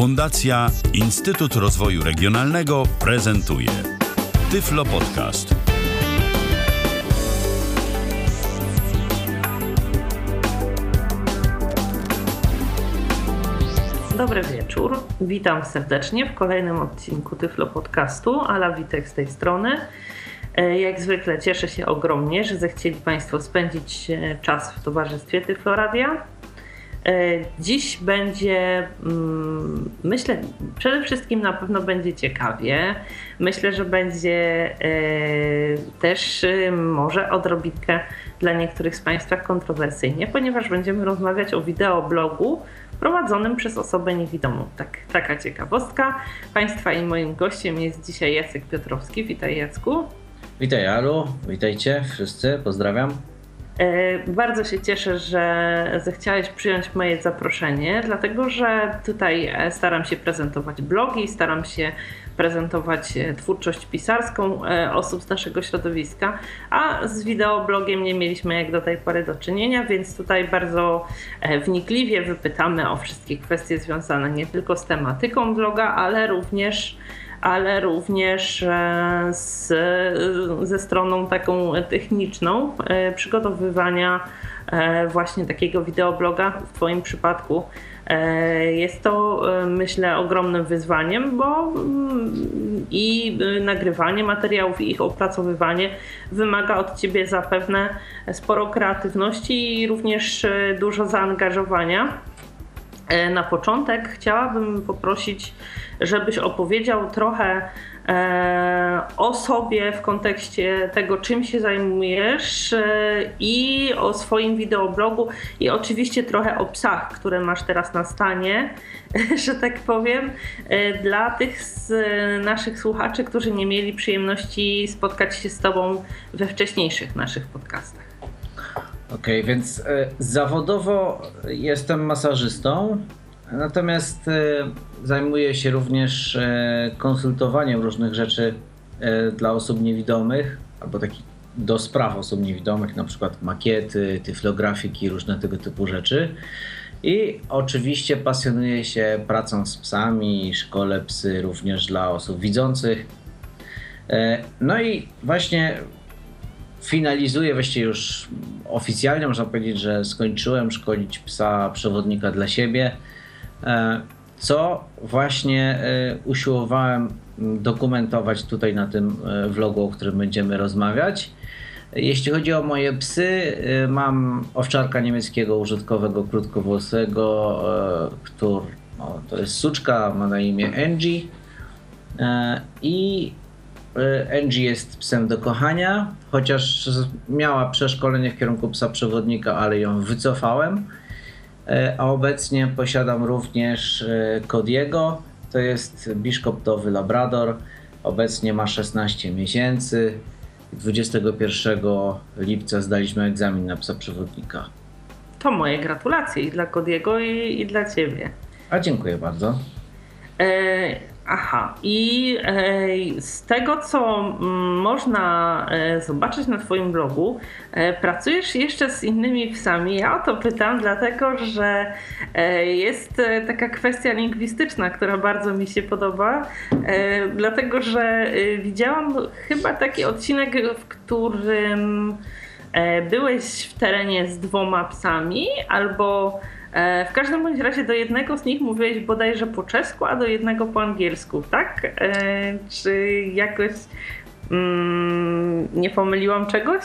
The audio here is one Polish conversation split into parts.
Fundacja Instytut Rozwoju Regionalnego prezentuje Tyflo Podcast. Dobry wieczór. Witam serdecznie w kolejnym odcinku Tyflo Podcastu. Ala Witek z tej strony. E, Jak zwykle cieszę się ogromnie, że zechcieli Państwo spędzić e, czas w towarzystwie Tyfloradia. E, Dziś będzie, mm, myślę, przede wszystkim na pewno będzie ciekawie. Myślę, że będzie e, też e, może odrobinkę dla niektórych z Państwa kontrowersyjnie, ponieważ będziemy rozmawiać o wideoblogu prowadzonym przez osobę niewidomą. Tak, taka ciekawostka. Państwa i moim gościem jest dzisiaj Jacek Piotrowski. Witaj Jacku. Witaj Alu, witajcie wszyscy, pozdrawiam. E, Bardzo się cieszę, że zechciałeś przyjąć moje zaproszenie, dlatego że tutaj e, staram się prezentować blogi, staram się prezentować e, twórczość pisarską osób z naszego środowiska, a z wideoblogiem nie mieliśmy jak do tej pory do czynienia, więc tutaj bardzo wnikliwie wypytamy o wszystkie kwestie związane nie tylko z tematyką bloga, ale również ale również e, z, ze stroną taką techniczną e, przygotowywania e, właśnie takiego wideobloga w Twoim przypadku. Jest to, myślę, ogromnym wyzwaniem, bo mm, i nagrywanie materiałów, i ich opracowywanie wymaga od Ciebie zapewne sporo kreatywności i również dużo zaangażowania. E, Na początek chciałabym poprosić, żebyś opowiedział trochę e, o sobie w kontekście tego, czym się zajmujesz e, i o swoim wideoblogu i oczywiście trochę o psach, które masz teraz na stanie, że tak powiem, dla tych z naszych słuchaczy, którzy nie mieli przyjemności spotkać się z Tobą we wcześniejszych naszych podcastach. Okej, więc e, zawodowo jestem masażystą, natomiast e, zajmuję się również e, konsultowaniem różnych rzeczy dla osób niewidomych, albo takich do spraw osób niewidomych, na przykład makiety, tyflografiki, różne tego typu rzeczy. I oczywiście pasjonuję się pracą z psami, szkole psy również dla osób widzących. No i właśnie finalizuję właściwie już oficjalnie, można powiedzieć, że skończyłem szkolić psa przewodnika dla siebie, e, co właśnie e, usiłowałem dokumentować tutaj na tym e, vlogu, o którym będziemy rozmawiać. Jeśli chodzi o moje psy, mam owczarka niemieckiego użytkowego krótkowłosego, który no, to jest suczka, ma na imię Angie. I Angie jest psem do kochania, chociaż miała przeszkolenie w kierunku psa przewodnika, ale ją wycofałem. E, A obecnie posiadam również e, Kodiego. To jest biszkoptowy labrador. Obecnie ma 16 miesięcy. 21 lipca zdaliśmy egzamin na psa przewodnika. To moje gratulacje i dla Kodiego, i, i dla Ciebie. A dziękuję bardzo. E, aha, i e, z tego, co mm, można e, zobaczyć na Twoim blogu, e, pracujesz jeszcze z innymi psami. Ja o to pytam, dlatego że jest taka kwestia lingwistyczna, która bardzo mi się podoba, dlatego że widziałam chyba taki odcinek, w którym byłeś w terenie z dwoma psami, albo w każdym bądź razie do jednego z nich mówiłeś bodajże po czesku, a do jednego po angielsku, tak? E, Czy jakoś mm, nie pomyliłam czegoś?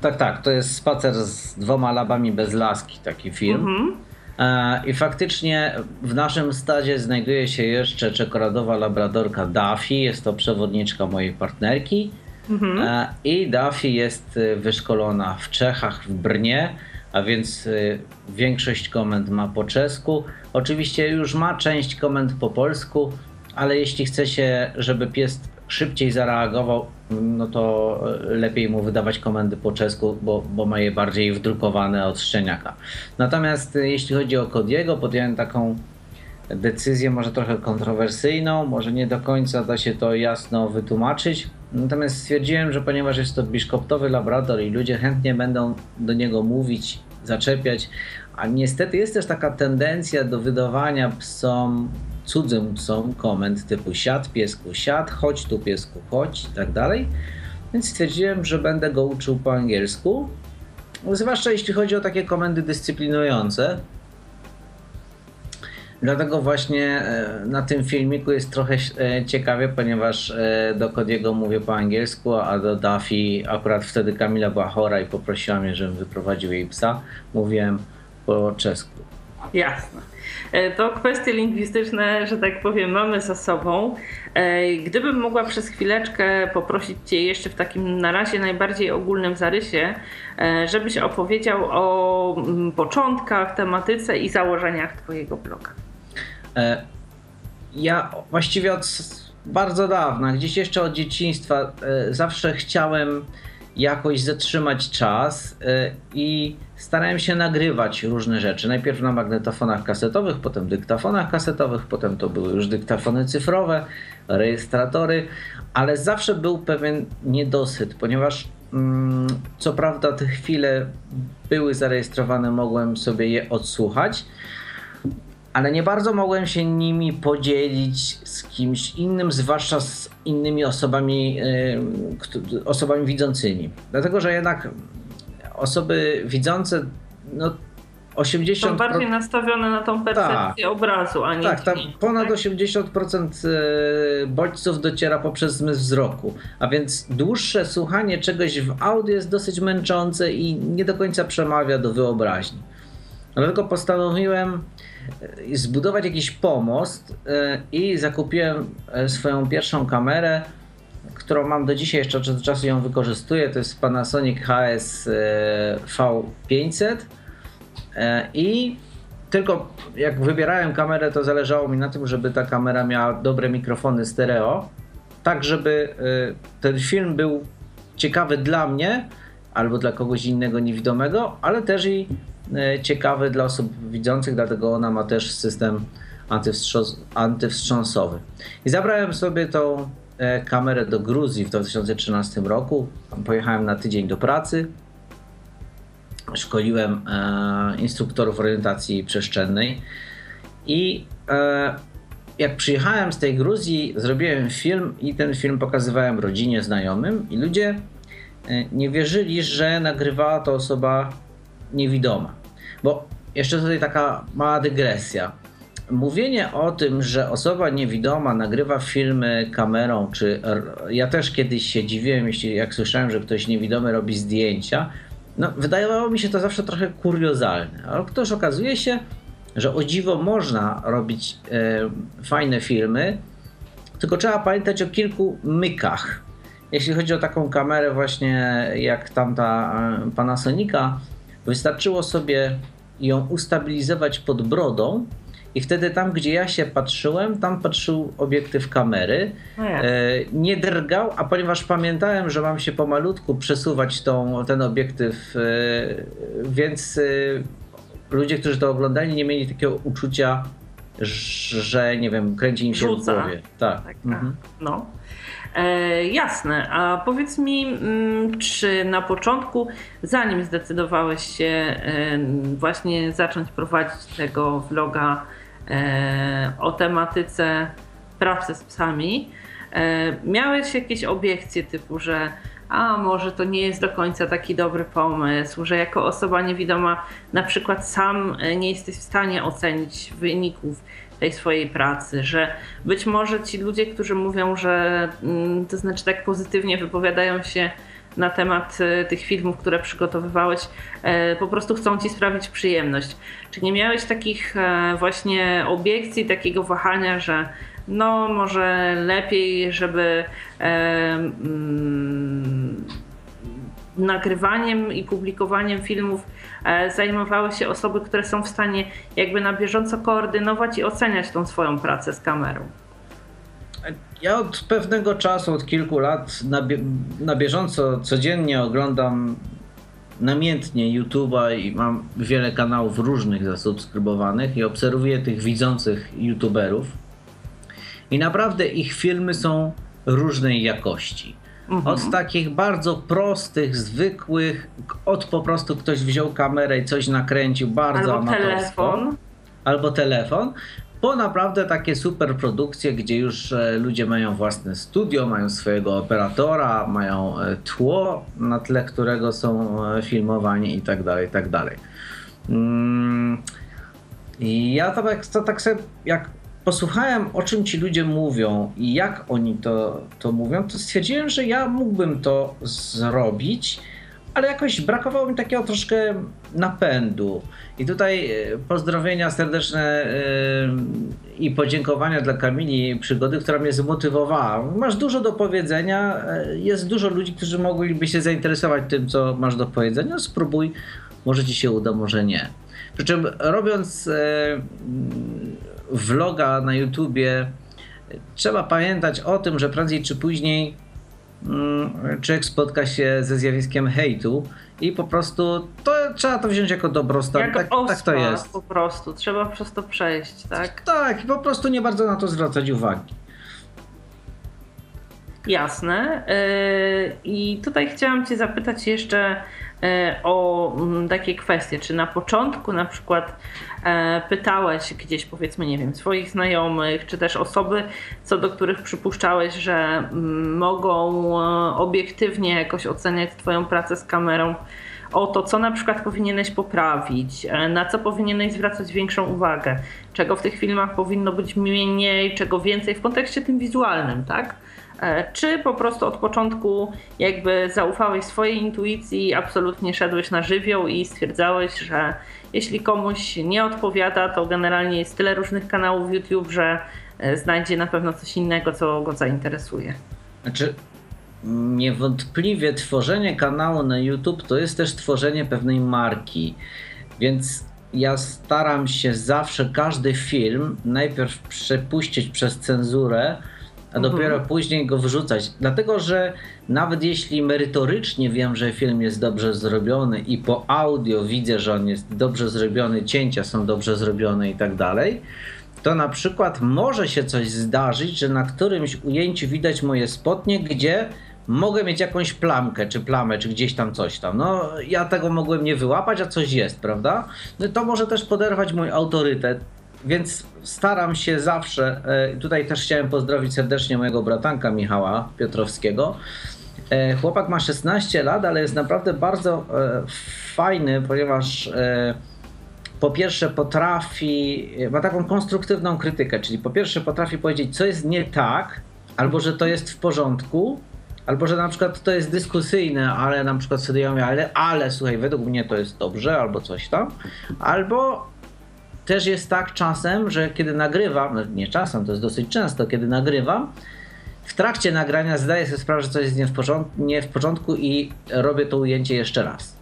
Tak, tak, to jest spacer z dwoma labami bez laski, taki film. Mhm. E, I faktycznie w naszym stadzie znajduje się jeszcze czekoladowa labradorka Daffy. Jest to przewodniczka mojej partnerki. Mhm. E, I Daffy jest e, wyszkolona w Czechach, w Brnie, a więc e, większość komend ma po czesku. Oczywiście już ma część komend po polsku, ale jeśli chce się, żeby pies szybciej zareagował, no to e, lepiej mu wydawać komendy po czesku, bo, bo ma je bardziej wdrukowane od szczeniaka. Natomiast e, jeśli chodzi o Kodiego, podjąłem taką decyzję może trochę kontrowersyjną, może nie do końca da się to jasno wytłumaczyć. Natomiast stwierdziłem, że ponieważ jest to biszkoptowy labrador i ludzie chętnie będą do niego mówić, zaczepiać, a niestety jest też taka tendencja do wydawania psom cudzącą komend typu siad, piesku, siad, chodź tu, piesku, chodź i tak dalej. Więc stwierdziłem, że będę go uczył po angielsku, zwłaszcza jeśli chodzi o takie komendy dyscyplinujące. Dlatego właśnie e, na tym filmiku jest trochę e, ciekawie, ponieważ e, do Kodiego mówię po angielsku, a do Dafi akurat wtedy Kamila była chora i poprosiła mnie, żebym wyprowadził jej psa. Mówiłem po czesku. Jasne. To kwestie lingwistyczne, że tak powiem, mamy za sobą. Gdybym mogła przez chwileczkę poprosić Cię jeszcze w takim na razie najbardziej ogólnym zarysie, żebyś opowiedział o mm, początkach, tematyce i założeniach Twojego bloga. E, ja właściwie od bardzo dawna, gdzieś jeszcze od dzieciństwa, e, zawsze chciałem jakoś zatrzymać czas e, i starałem się nagrywać różne rzeczy. Najpierw na magnetofonach kasetowych, potem dyktafonach kasetowych, potem to były już dyktafony cyfrowe, rejestratory, ale zawsze był pewien niedosyt, ponieważ mm, co prawda te chwile były zarejestrowane, mogłem sobie je odsłuchać, ale nie bardzo mogłem się nimi podzielić z kimś innym, zwłaszcza z innymi osobami, osobami widzącymi. Dlatego, że jednak osoby widzące, no 80%. Są bardziej nastawione na tą percepcję tak, obrazu, a nie Tak, tam ponad tak? 80% e, bodźców dociera poprzez zmysł wzroku. A więc dłuższe słuchanie czegoś w audio jest dosyć męczące i nie do końca przemawia do wyobraźni. Dlatego postanowiłem zbudować jakiś pomost e, i zakupiłem e, swoją pierwszą kamerę, którą mam do dzisiaj, jeszcze od czasu ją wykorzystuję. To jest Panasonic HS e, V500 i tylko jak wybierałem kamerę, to zależało mi na tym, żeby ta kamera miała dobre mikrofony stereo, tak żeby ten film był ciekawy dla mnie albo dla kogoś innego niewidomego, ale też i E, ciekawy dla osób widzących, dlatego ona ma też system antywstrząsowy. I zabrałem sobie tą e, kamerę do Gruzji w 2013 roku. Pojechałem na tydzień do pracy. Szkoliłem e, instruktorów orientacji przestrzennej i jak przyjechałem z tej Gruzji, zrobiłem film i ten film pokazywałem rodzinie, znajomym i ludzie nie wierzyli, że nagrywała to osoba niewidoma. Bo jeszcze tutaj taka mała dygresja. Mówienie o tym, że osoba niewidoma nagrywa filmy kamerą, czy ja też kiedyś się dziwiłem, jeśli jak słyszałem, że ktoś niewidomy robi zdjęcia, no wydawało mi się to zawsze trochę kuriozalne, ale ktoś okazuje się, że o dziwo można robić e, fajne filmy, tylko trzeba pamiętać o kilku mykach. Jeśli chodzi o taką kamerę właśnie jak tamta e, Panasonica, Wystarczyło sobie ją ustabilizować pod brodą i wtedy tam, gdzie ja się patrzyłem, tam patrzył obiektyw kamery. No e, nie drgał, a ponieważ pamiętałem, że mam się pomalutku przesuwać tą, ten obiektyw, e, więc e, ludzie, którzy to oglądali, nie mieli takiego uczucia, że nie wiem, kręci im się Rzuca. w głowie. Tak. tak, tak. Mhm. No. E, jasne, a powiedz mi, mm, czy na początku, zanim zdecydowałeś się e, właśnie zacząć prowadzić tego vloga e, o tematyce pracy z psami, miałeś jakieś obiekcje typu, że a może to nie jest do końca taki dobry pomysł, że jako osoba niewidoma na przykład sam nie jesteś w stanie ocenić wyników tej swojej pracy, że być może ci ludzie, którzy mówią, że mm, to znaczy tak pozytywnie wypowiadają się na temat e, tych filmów, które przygotowywałeś, e, po prostu chcą ci sprawić przyjemność. Czy nie miałeś takich e, właśnie obiekcji, takiego wahania, że no może lepiej, żeby mm, nagrywaniem i publikowaniem filmów e, zajmowały się osoby, które są w stanie jakby na bieżąco koordynować i oceniać tą swoją pracę z kamerą. Ja od pewnego czasu, od kilku lat na, bie na bieżąco codziennie oglądam namiętnie YouTube'a i mam wiele kanałów różnych zasubskrybowanych i obserwuję tych widzących YouTuberów. I naprawdę ich filmy są różnej jakości. Mhm. Od takich bardzo prostych, zwykłych, od po prostu ktoś wziął kamerę i coś nakręcił bardzo albo. Telefon. Albo telefon. po naprawdę takie super produkcje, gdzie już e, ludzie mają własne studio, mają swojego operatora, mają e, tło, na tle którego są e, filmowani i tak dalej, i tak dalej. Mm, ja to, tak- to tak sobie, jak posłuchałem o czym ci ludzie mówią i jak oni to, to mówią, to stwierdziłem, że ja mógłbym to zrobić, ale jakoś brakowało mi takiego troszkę napędu. I tutaj e, pozdrowienia serdeczne e, i podziękowania dla Kamili Przygody, która mnie zmotywowała. Masz dużo do powiedzenia, e, jest dużo ludzi, którzy mogliby się zainteresować tym, co masz do powiedzenia. Spróbuj, może ci się uda, może nie. Przy czym robiąc vloga na YouTubie, trzeba pamiętać o tym, że prędzej czy później mm, człowiek spotka się ze zjawiskiem hejtu i po prostu to trzeba to wziąć jako dobrostan. Jak tak, ospa, tak to jest. po prostu. Trzeba przez to przejść, tak? Tak, i po prostu nie bardzo na to zwracać uwagi. Jasne. Yy, I tutaj chciałam Cię zapytać jeszcze o mm, takie kwestie. Czy na początku na przykład yy, pytałeś gdzieś, powiedzmy, nie wiem, swoich znajomych, czy też osoby, co do których przypuszczałeś, że mm, mogą obiektywnie jakoś oceniać Twoją pracę z kamerą, o to, co na przykład powinieneś poprawić, na co powinieneś zwracać większą uwagę, czego w tych filmach powinno być mniej, czego więcej w kontekście tym wizualnym, tak? E, czy po prostu od początku jakby zaufałeś swojej intuicji, absolutnie szedłeś na żywioł i stwierdzałeś, że jeśli komuś nie odpowiada, to generalnie jest tyle różnych kanałów YouTube, że e, znajdzie na pewno coś innego, co go zainteresuje. Znaczy, niewątpliwie tworzenie kanału na YouTube to jest też tworzenie pewnej marki, więc ja staram się zawsze każdy film najpierw przepuścić przez cenzurę, a dopiero mhm. później go wrzucać. Dlatego, że nawet jeśli merytorycznie wiem, że film jest dobrze zrobiony i po audio widzę, że on jest dobrze zrobiony, cięcia są dobrze zrobione i tak dalej, to na przykład może się coś zdarzyć, że na którymś ujęciu widać moje spodnie, gdzie mogę mieć jakąś plamkę, czy plamę, czy gdzieś tam coś tam. No, ja tego mogłem nie wyłapać, a coś jest, prawda? No to może też poderwać mój autorytet więc staram się zawsze, e, tutaj też chciałem pozdrowić serdecznie mojego bratanka Michała Piotrowskiego. E, chłopak ma 16 lat, ale jest naprawdę bardzo e, fajny, ponieważ po pierwsze potrafi, ma taką konstruktywną krytykę, czyli po pierwsze potrafi powiedzieć, co jest nie tak, albo że to jest w porządku, albo że na przykład to jest dyskusyjne, ale na przykład sobie ja mówię, ale, ale słuchaj, według mnie to jest dobrze, albo coś tam, albo też jest tak czasem, że kiedy nagrywam, no nie czasem, to jest dosyć często, kiedy nagrywam, w trakcie nagrania zdaję sobie sprawę, że coś jest nie w, porządku, nie w porządku i robię to ujęcie jeszcze raz.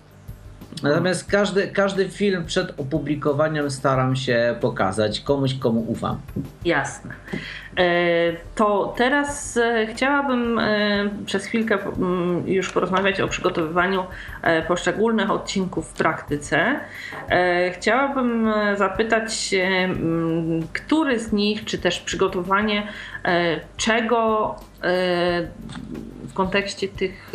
Natomiast każdy, każdy film przed opublikowaniem staram się pokazać komuś, komu ufam. Jasne. E, to teraz e, chciałabym e, przez chwilkę mm, już porozmawiać o przygotowywaniu poszczególnych odcinków w praktyce. Chciałabym zapytać, mm, który z nich, czy też przygotowanie czego w kontekście tych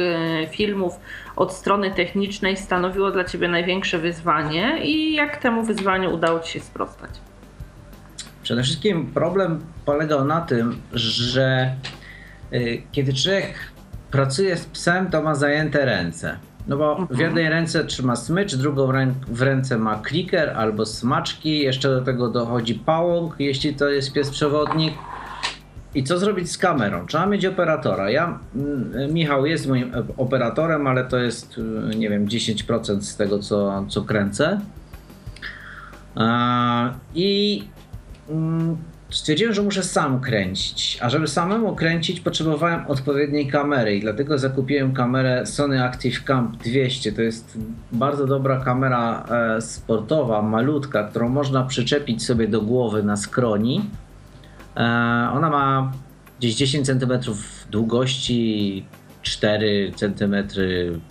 filmów od strony technicznej stanowiło dla Ciebie największe wyzwanie i jak temu wyzwaniu udało Ci się sprostać? Przede wszystkim problem polegał na tym, że y, kiedy człowiek pracuje z psem, to ma zajęte ręce. No bo w mhm. jednej ręce trzyma smycz, drugą w ręce ma kliker albo smaczki, jeszcze do tego dochodzi pałąk, jeśli to jest pies przewodnik. I co zrobić z kamerą? Trzeba mieć operatora. Ja, Michał jest moim operatorem, ale to jest, y, nie wiem, 10% z tego, co, co kręcę. I stwierdziłem, że muszę sam kręcić. A żeby samemu kręcić, potrzebowałem odpowiedniej kamery i dlatego zakupiłem kamerę Sony Active Camp 200. To jest bardzo dobra kamera e, sportowa, malutka, którą można przyczepić sobie do głowy na skroni E, ona ma gdzieś 10 cm długości, 4 cm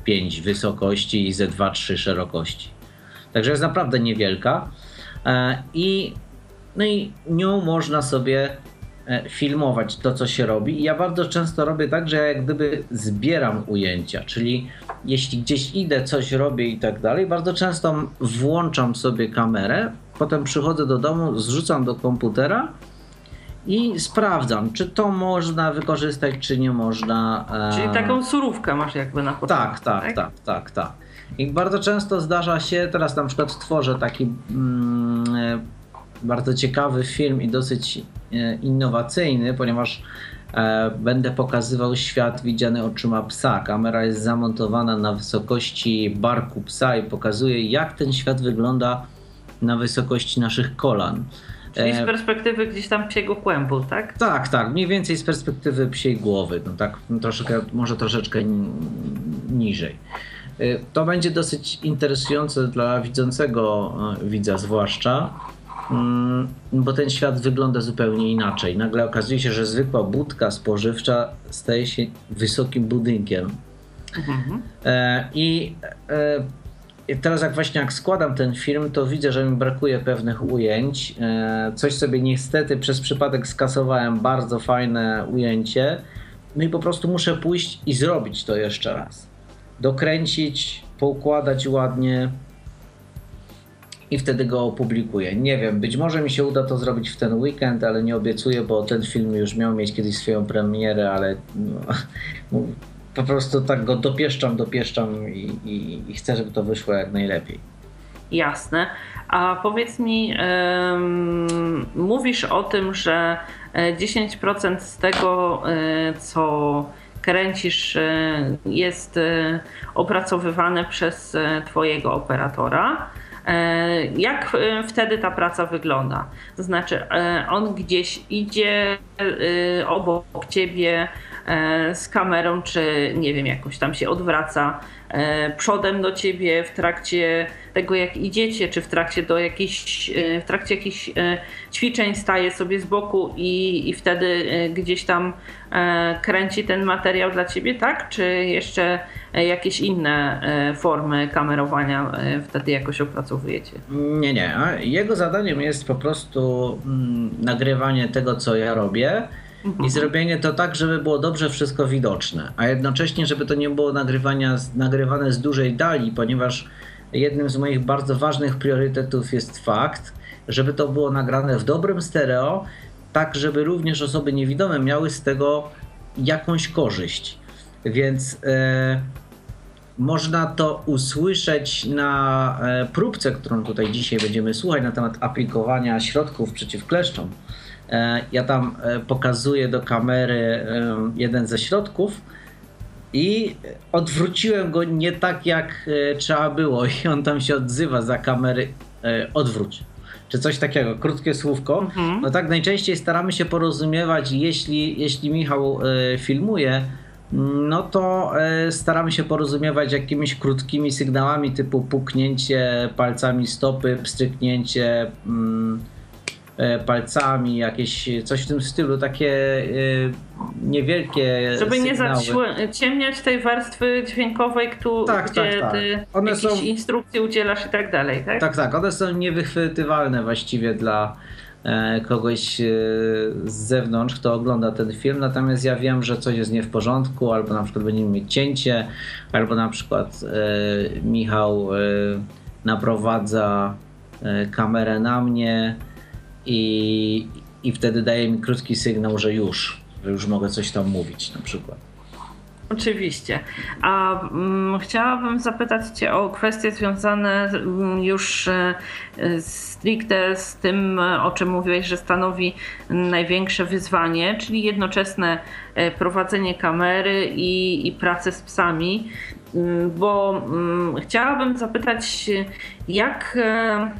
5 wysokości i ze 2-3 szerokości. Także jest naprawdę niewielka. E, I, no i nią można sobie e, filmować to, co się robi. I ja bardzo często robię tak, że ja jak gdyby zbieram ujęcia, czyli jeśli gdzieś idę, coś robię i tak dalej, bardzo często włączam sobie kamerę potem przychodzę do domu, zrzucam do komputera i sprawdzam, czy to można wykorzystać, czy nie można. E, Czyli taką surówkę masz jakby na początku. Tak, tak, tak, tak, tak, tak. I bardzo często zdarza się, teraz na przykład tworzę taki mm, e, bardzo ciekawy film i dosyć e, innowacyjny, ponieważ e, będę pokazywał świat widziany oczyma psa. Kamera jest zamontowana na wysokości barku psa i pokazuje, jak ten świat wygląda na wysokości naszych kolan. Czyli z e, perspektywy gdzieś tam psiego kłębu, tak? Tak, tak. Mniej więcej z perspektywy psiej głowy. No tak, troszeczkę, może troszeczkę niżej. To będzie dosyć interesujące dla widzącego widza zwłaszcza, bo ten świat wygląda zupełnie inaczej. Nagle okazuje się, że zwykła budka spożywcza staje się wysokim budynkiem. Mhm. I i teraz jak właśnie jak składam ten film, to widzę, że mi brakuje pewnych ujęć. E, coś sobie niestety przez przypadek skasowałem, bardzo fajne ujęcie. No i po prostu muszę pójść i zrobić to jeszcze raz. Dokręcić, poukładać ładnie i wtedy go opublikuję. Nie wiem, być może mi się uda to zrobić w ten weekend, ale nie obiecuję, bo ten film już miał mieć kiedyś swoją premierę, ale no, po prostu tak go dopieszczam, dopieszczam i, i, i chcę, żeby to wyszło jak najlepiej. Jasne. A powiedz mi, mówisz o tym, że 10% e, z tego, e, co kręcisz, e, jest opracowywane przez Twojego operatora. Jak wtedy ta praca wygląda? To znaczy, on gdzieś idzie obok ciebie, E, z kamerą, czy nie wiem, jakoś tam się odwraca e, przodem do ciebie w trakcie tego, jak idziecie, czy w trakcie, do jakichś, e, w trakcie jakichś ćwiczeń staje sobie z boku i, i wtedy gdzieś tam kręci ten materiał dla ciebie, tak? Czy jeszcze jakieś inne formy kamerowania wtedy jakoś opracowujecie? Nie, nie. Jego zadaniem jest po prostu mm, nagrywanie tego, co ja robię. I zrobienie to tak, żeby było dobrze wszystko widoczne, a jednocześnie, żeby to nie było nagrywania, nagrywane z dużej dali, ponieważ jednym z moich bardzo ważnych priorytetów jest fakt, żeby to było nagrane w dobrym stereo, tak żeby również osoby niewidome miały z tego jakąś korzyść. Więc e, można to usłyszeć na e, próbce, którą tutaj dzisiaj będziemy słuchać na temat aplikowania środków przeciw kleszczom. E, ja tam e, pokazuję do kamery e, jeden ze środków i odwróciłem go nie tak jak trzeba było i on tam się odzywa za kamery odwróć. Czy coś takiego, krótkie słówko. Mhm. No tak najczęściej staramy się porozumiewać, jeśli, jeśli Michał filmuje, no to staramy się porozumiewać jakimiś krótkimi sygnałami typu puknięcie palcami stopy, pstryknięcie. Mm, palcami, jakieś coś w tym stylu, takie e, niewielkie Żeby sygnały. nie zaciemniać tej warstwy dźwiękowej, tu, tak, gdzie tak, tak. ty one są, instrukcje udzielasz i tak dalej, tak? Tak, tak, one są niewychwytywalne właściwie dla e, kogoś z zewnątrz, kto ogląda ten film, natomiast ja wiem, że coś jest nie w porządku, albo na przykład będziemy mieć cięcie, albo na przykład Michał naprowadza kamerę na mnie, i, i wtedy daje mi krótki sygnał, że już, że już mogę coś tam mówić na przykład. Oczywiście. A mm, chciałabym zapytać Cię o kwestie związane mm, już e, stricte z tym, o czym mówiłeś, że stanowi największe wyzwanie, czyli jednoczesne e, prowadzenie kamery i, i pracę z psami. Mm, bo chciałabym zapytać, jak e,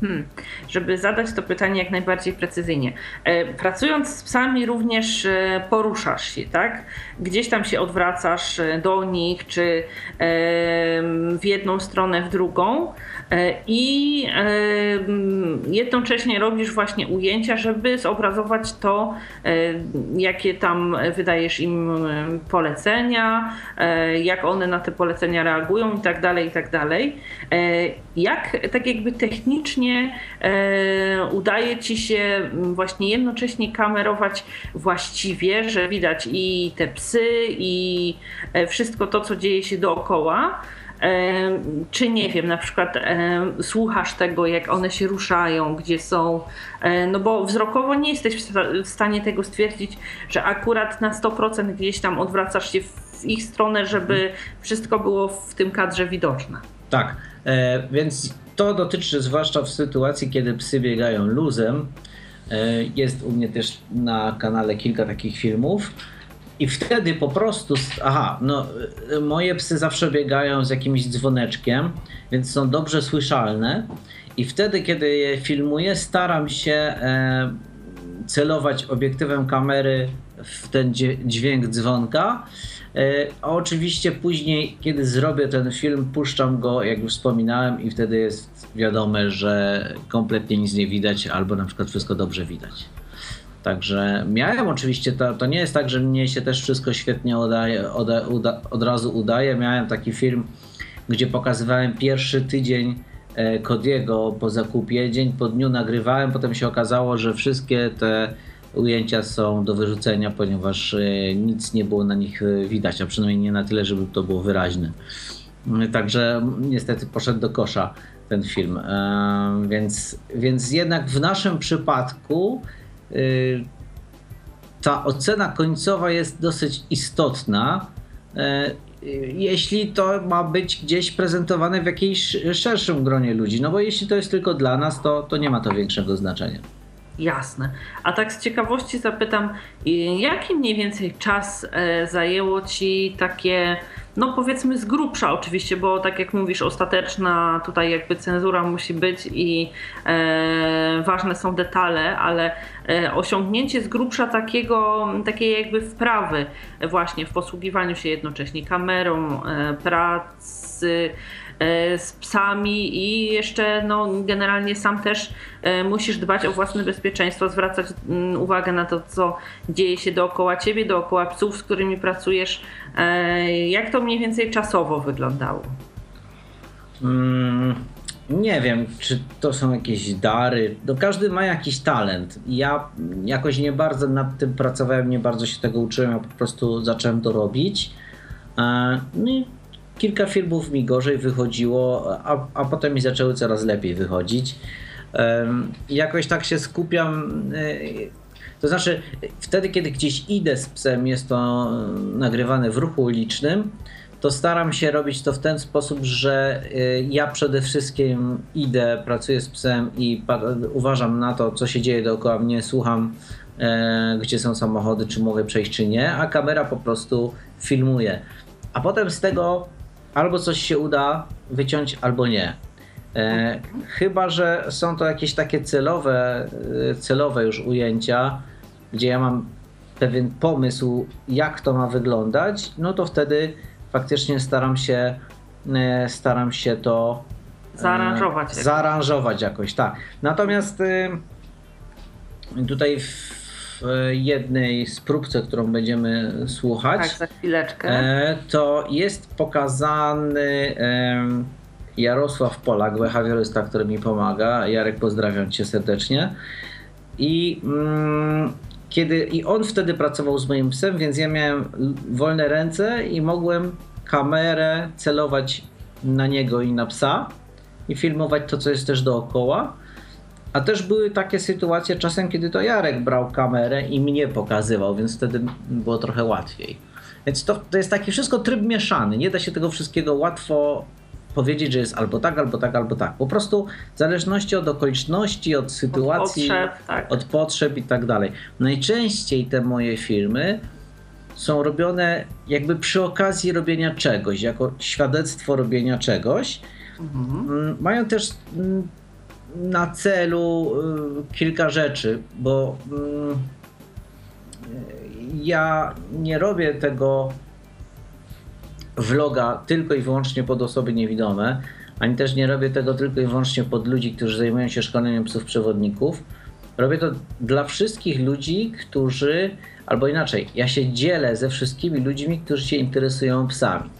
Hmm. Żeby zadać to pytanie jak najbardziej precyzyjnie. E, pracując z psami również e, poruszasz się, tak? Gdzieś tam się odwracasz e, do nich, czy w jedną stronę, w drugą. I e, jednocześnie robisz właśnie ujęcia, żeby zobrazować to, jakie tam wydajesz im polecenia, jak one na te polecenia reagują i tak dalej, i tak dalej. Jak tak jakby technicznie udaje ci się właśnie jednocześnie kamerować właściwie, że widać i te psy, i wszystko to, co dzieje się dookoła, czy nie wiem, na przykład słuchasz tego, jak one się ruszają, gdzie są, no bo wzrokowo nie jesteś w stanie tego stwierdzić, że akurat na 100% gdzieś tam odwracasz się w ich stronę, żeby wszystko było w tym kadrze widoczne. Tak, e, więc to dotyczy zwłaszcza w sytuacji, kiedy psy biegają luzem. E, jest u mnie też na kanale kilka takich filmów. I wtedy po prostu, aha, no e, moje psy zawsze biegają z jakimś dzwoneczkiem, więc są dobrze słyszalne. I wtedy, kiedy je filmuję, staram się e, celować obiektywem kamery w ten dźwięk dzwonka a oczywiście później, kiedy zrobię ten film, puszczam go, jak już wspominałem, i wtedy jest wiadome, że kompletnie nic nie widać, albo na przykład wszystko dobrze widać. Także miałem oczywiście, to, to nie jest tak, że mnie się też wszystko świetnie udaje, uda, od razu udaje. Miałem taki film, gdzie pokazywałem pierwszy tydzień Kodiego po zakupie, dzień po dniu nagrywałem, potem się okazało, że wszystkie te ujęcia są do wyrzucenia, ponieważ e, nic nie było na nich e, widać, a przynajmniej nie na tyle, żeby to było wyraźne. Także niestety poszedł do kosza ten film. E, więc, więc jednak w naszym przypadku ta ocena końcowa jest dosyć istotna, jeśli to ma być gdzieś prezentowane w jakimś szerszym gronie ludzi. No bo jeśli to jest tylko dla nas, to, to nie ma to większego znaczenia. Jasne. A tak z ciekawości zapytam, jaki mniej więcej czas e, zajęło Ci takie, no powiedzmy z grubsza oczywiście, bo tak jak mówisz, ostateczna tutaj jakby cenzura musi być i e, ważne są detale, ale e, osiągnięcie z grubsza takiego, takiej jakby wprawy właśnie w posługiwaniu się jednocześnie kamerą, e, pracy, z psami i jeszcze no, generalnie sam też e, musisz dbać o własne bezpieczeństwo, zwracać mm, uwagę na to, co dzieje się dookoła ciebie, dookoła psów, z którymi pracujesz. E, jak to mniej więcej czasowo wyglądało? Mm, nie wiem, czy to są jakieś dary. No, każdy ma jakiś talent. Ja jakoś nie bardzo nad tym pracowałem, nie bardzo się tego uczyłem, ja po prostu zacząłem to robić. No i kilka filmów mi gorzej wychodziło, a, a potem mi zaczęły coraz lepiej wychodzić. Jakoś tak się skupiam. Y, to znaczy, wtedy, kiedy gdzieś idę z psem, jest to nagrywane w ruchu ulicznym, to staram się robić to w ten sposób, że y, ja przede wszystkim idę, pracuję z psem i uważam na to, co się dzieje dookoła mnie, słucham, e, gdzie są samochody, czy mogę przejść, czy nie, a kamera po prostu filmuje. A potem z tego albo coś się uda wyciąć, albo nie. E, chyba, że są to jakieś takie celowe, e, celowe już ujęcia, gdzie ja mam pewien pomysł, jak to ma wyglądać, no to wtedy faktycznie staram się, e, staram się to e, zaaranżować. Zaaranżować jakoś, tak. Natomiast e, tutaj w w jednej z próbce, którą będziemy słuchać. Tak, za chwileczkę. E, to jest pokazany Jarosław Polak, behawiorysta, który mi pomaga. Jarek, pozdrawiam cię serdecznie. I mm, kiedy i on wtedy pracował z moim psem, więc ja miałem wolne ręce i mogłem kamerę celować na niego i na psa i filmować to, co jest też dookoła. A też były takie sytuacje czasem, kiedy to Jarek brał kamerę i mnie pokazywał, więc wtedy było trochę łatwiej. Więc to, to jest taki wszystko tryb mieszany. Nie da się tego wszystkiego łatwo powiedzieć, że jest albo tak, albo tak, albo tak. Po prostu w zależności od okoliczności, od sytuacji, od potrzeb, tak. od potrzeb i tak dalej. Najczęściej te moje filmy są robione jakby przy okazji robienia czegoś, jako świadectwo robienia czegoś. Mhm. Mm, mają też mm, na celu y, kilka rzeczy, bo mm, ja nie robię tego vloga tylko i wyłącznie pod osoby niewidome, ani też nie robię tego tylko i wyłącznie pod ludzi, którzy zajmują się szkoleniem psów przewodników. Robię to dla wszystkich ludzi, którzy, albo inaczej, ja się dzielę ze wszystkimi ludźmi, którzy się interesują psami.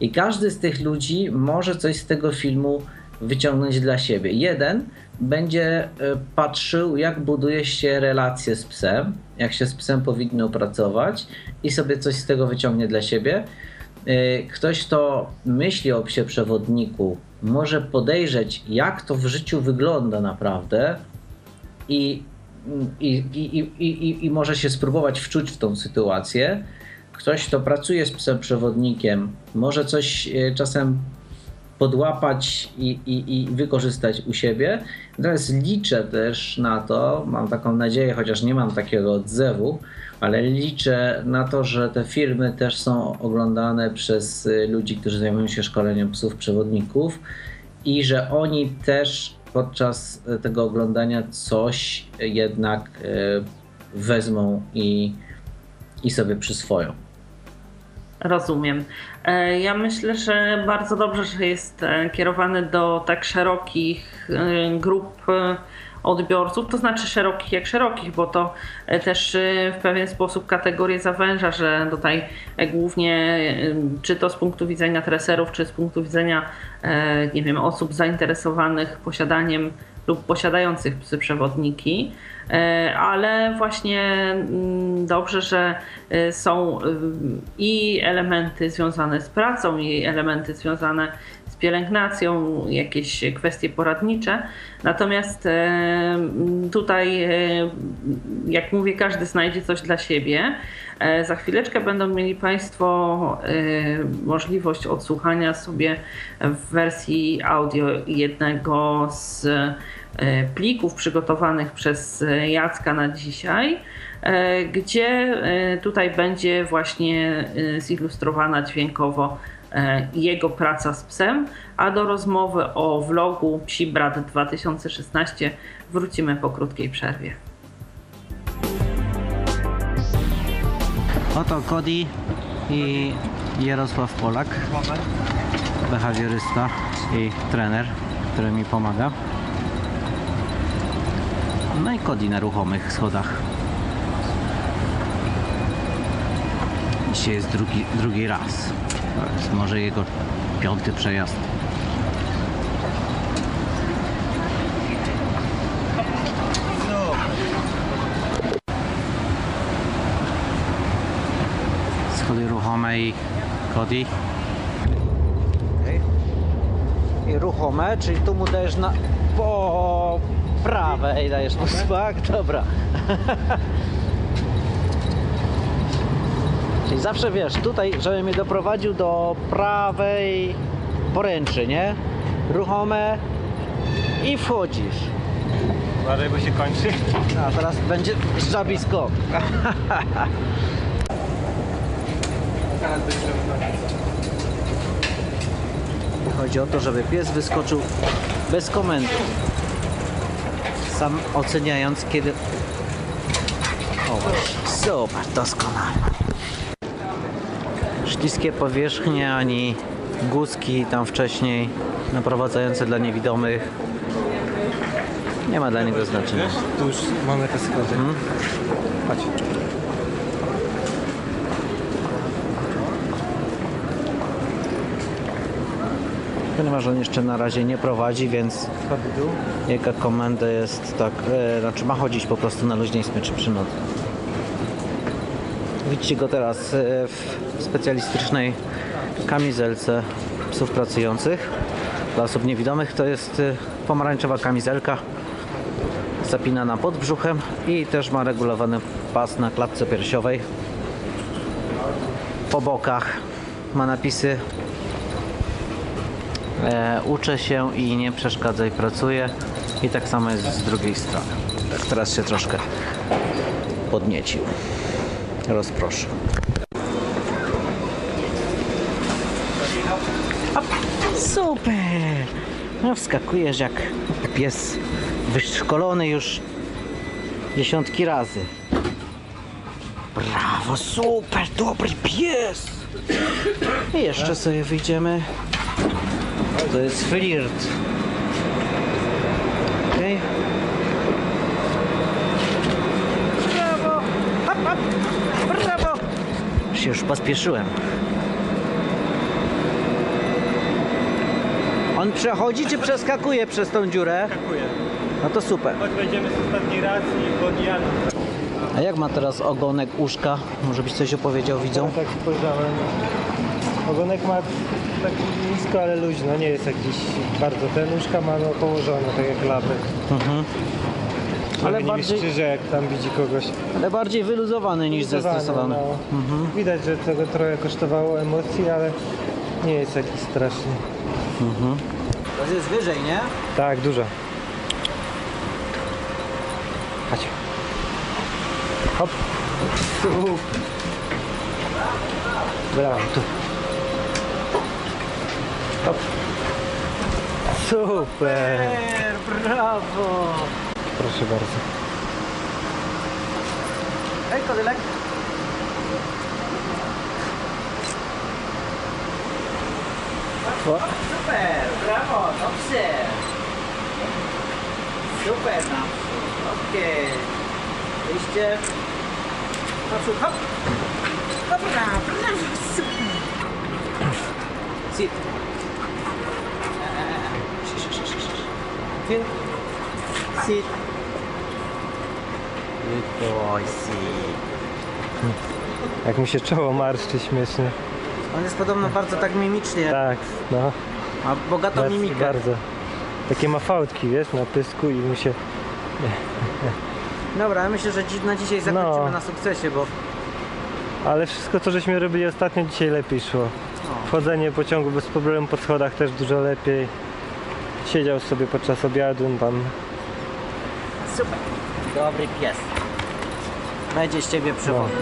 I każdy z tych ludzi może coś z tego filmu wyciągnąć dla siebie. Jeden będzie e, patrzył, jak buduje się relacje z psem, jak się z psem powinno pracować i sobie coś z tego wyciągnie dla siebie. y, ktoś, kto myśli o psie przewodniku, może podejrzeć, jak to w życiu wygląda naprawdę i, i, i, i, i, może się spróbować wczuć w tą sytuację. Ktoś, kto pracuje z psem przewodnikiem, może coś y, czasem podłapać i, i, i wykorzystać u siebie. Teraz liczę też na to, mam taką nadzieję, chociaż nie mam takiego odzewu, ale liczę na to, że te filmy też są oglądane przez y, ludzi, którzy zajmują się szkoleniem psów przewodników i że oni też podczas y, tego oglądania coś jednak y, wezmą i, i sobie przyswoją. Rozumiem. E, Ja myślę, że bardzo dobrze, że jest e, kierowany do tak szerokich e, grup odbiorców, to znaczy szerokich jak szerokich, bo to też w pewien sposób kategorię zawęża, że tutaj głównie czy to z punktu widzenia treserów, czy z punktu widzenia nie wiem, osób zainteresowanych posiadaniem lub posiadających psy przewodniki, ale właśnie mm, dobrze, że e, są ym, i elementy związane z pracą, i elementy związane pielęgnacją, jakieś kwestie poradnicze. Natomiast e, tutaj, e, jak mówię, każdy znajdzie coś dla siebie. E, Za chwileczkę będą mieli Państwo możliwość odsłuchania sobie w wersji audio jednego z plików przygotowanych przez Jacka na dzisiaj, gdzie tutaj będzie właśnie zilustrowana dźwiękowo e, jego praca z psem, a do rozmowy o vlogu Psi Brat 2016 wrócimy po krótkiej przerwie. Oto Cody i Jarosław Polak, behawiorysta i trener, który mi pomaga. No i Cody na ruchomych schodach. Dzisiaj jest drugi, drugi raz. Jest może jego piąty przejazd. Schody ruchome i Cody. I ruchome, czyli tu mu dajesz na po prawej dajesz mu smak, dobra. czyli zawsze wiesz, tutaj, żeby mnie doprowadził do prawej poręczy, nie? Ruchome i wchodzisz. Uważaj, bo się kończy. A teraz będzie żabi skok. Chodzi o to, żeby pies wyskoczył bez komendy. Sam oceniając, kiedy... O, super, doskonale. Śliskie powierzchnie, ani guzki tam wcześniej naprowadzające dla niewidomych. Nie ma dla niego znaczenia. Tu już mamy te schody. Chodź. Ponieważ on jeszcze na razie nie prowadzi, więc jego komenda jest tak, e, znaczy ma chodzić po prostu na luźnej smyczy przy nodze. Widzicie go teraz e, specjalistycznej kamizelce psów pracujących. Dla osób niewidomych to jest e, pomarańczowa kamizelka zapinana pod brzuchem i też ma regulowany pas na klatce piersiowej. Po bokach ma napisy e, uczę się i nie przeszkadzaj, pracuję. I tak samo jest z drugiej strony. Tak, teraz się troszkę podniecił. Rozproszę. Hop, Super! No wskakujesz jak pies wyszkolony już dziesiątki razy. Brawo, super, dobry pies! I jeszcze sobie wyjdziemy to jest flirt. Okej. Brawo! Hop, hop. Brawo! Się już pospieszyłem. On przechodzi czy przeskakuje przez tą dziurę? Dziękuję. No to super. Choć będziemy z ostatniej raz i podjadł. A jak ma teraz ogonek uszka? Może byś coś opowiedział widzom? Tak spojrzałem. Ogonek ma tak nisko, ale luźno, nie jest jakiś bardzo. Ten nóżka ma no, położone, tak jak lapy. Mhm. Ale bardziej- szczyże, jak tam widzi kogoś. Ale bardziej wyluzowany niż Zdecydowanie, zestresowany. Mhm. No. Widać, że tego trochę kosztowało emocji, ale nie jest jakiś straszny. To jest wyżej, nie? Tak, dużo. Chodź. Hop. Tu. Brawo, tu. Hop. Super. brawo! Proszę bardzo. Ej, kodylek. Super, brawo, dobrze. Super naprzód, okej. Wyjście. Naprzód, hop. Dobra, brawo, super. Sit. Tył. Sit. Good boy, sit. Jak mi się czoło marszczy śmiesznie. On jest podobno bardzo tak mimicznie, Tak, no. Ma bogatą Bardzo, mimikę. bardzo. Takie ma fałdki, wiesz, na pysku i mu się... Dobra, ja myślę, że dzi- na dzisiaj zakończymy No. na sukcesie, bo Ale wszystko, co żeśmy robili ostatnio, dzisiaj lepiej szło. Wchodzenie pociągu bez problemu po schodach też dużo lepiej. Siedział sobie podczas obiadu, tam super. Dobry pies. Będzie z ciebie przewodnik.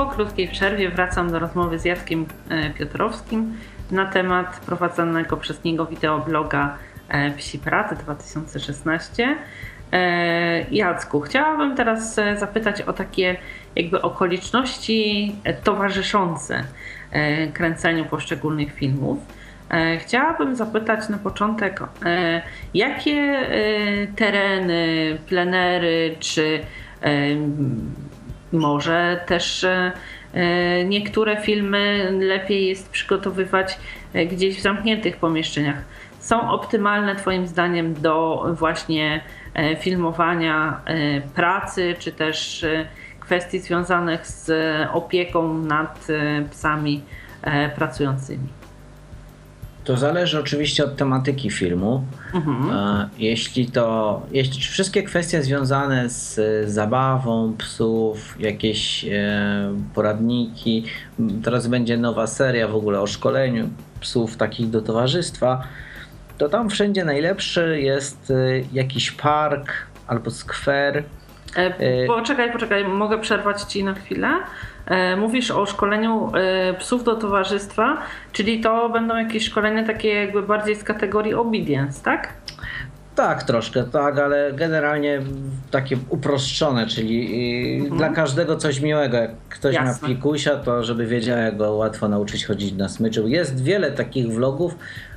Po krótkiej przerwie wracam do rozmowy z Jackiem e, Piotrowskim na temat prowadzonego przez niego wideobloga Psi Praty 2016. E, Jacku, chciałabym teraz e, zapytać o takie jakby okoliczności e, towarzyszące kręceniu poszczególnych filmów. Chciałabym zapytać na początek, jakie tereny, plenery czy może też e, e, niektóre filmy lepiej jest przygotowywać e, gdzieś w zamkniętych pomieszczeniach. Są optymalne Twoim zdaniem do właśnie filmowania pracy, czy też kwestii związanych z opieką nad psami pracującymi? To zależy oczywiście od tematyki filmu. Mhm. E, Jeśli to, jeśli wszystkie kwestie związane z zabawą psów, jakieś e, poradniki, teraz będzie nowa seria w ogóle o szkoleniu psów takich do towarzystwa, to tam wszędzie najlepszy jest e, jakiś park albo skwer. E, Poczekaj, poczekaj, mogę przerwać Ci na chwilę. E, Mówisz o szkoleniu e, psów do towarzystwa, czyli to będą jakieś szkolenia takie jakby bardziej z kategorii obedience, tak? Tak, troszkę, tak, ale generalnie takie uproszczone, czyli y, dla każdego coś miłego. Jak ktoś Jasne. ma pikusia, to żeby wiedział, jak go łatwo nauczyć chodzić na smyczu. Jest wiele takich vlogów,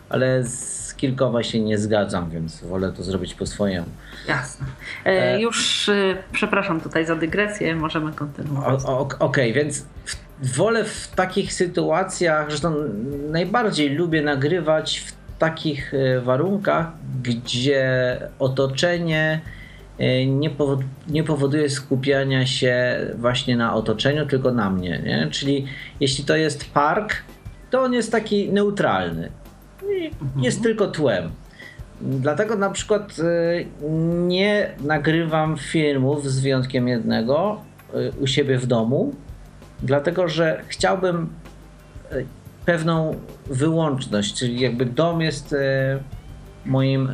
ale z kilkoma się nie zgadzam, więc wolę to zrobić po swojemu. Jasne. E, E, Już, e, przepraszam tutaj za dygresję, możemy kontynuować. Okej, więc w, wolę w takich sytuacjach, zresztą najbardziej lubię nagrywać w takich e, warunkach, gdzie otoczenie e, nie, powo- nie powoduje skupiania się właśnie na otoczeniu, tylko na mnie. Nie? Czyli jeśli to jest park, to on jest taki neutralny. I Jest tylko tłem. Dlatego na przykład y, nie nagrywam filmów z wyjątkiem jednego y, u siebie w domu, dlatego że chciałbym y, pewną wyłączność, czyli jakby dom jest moim,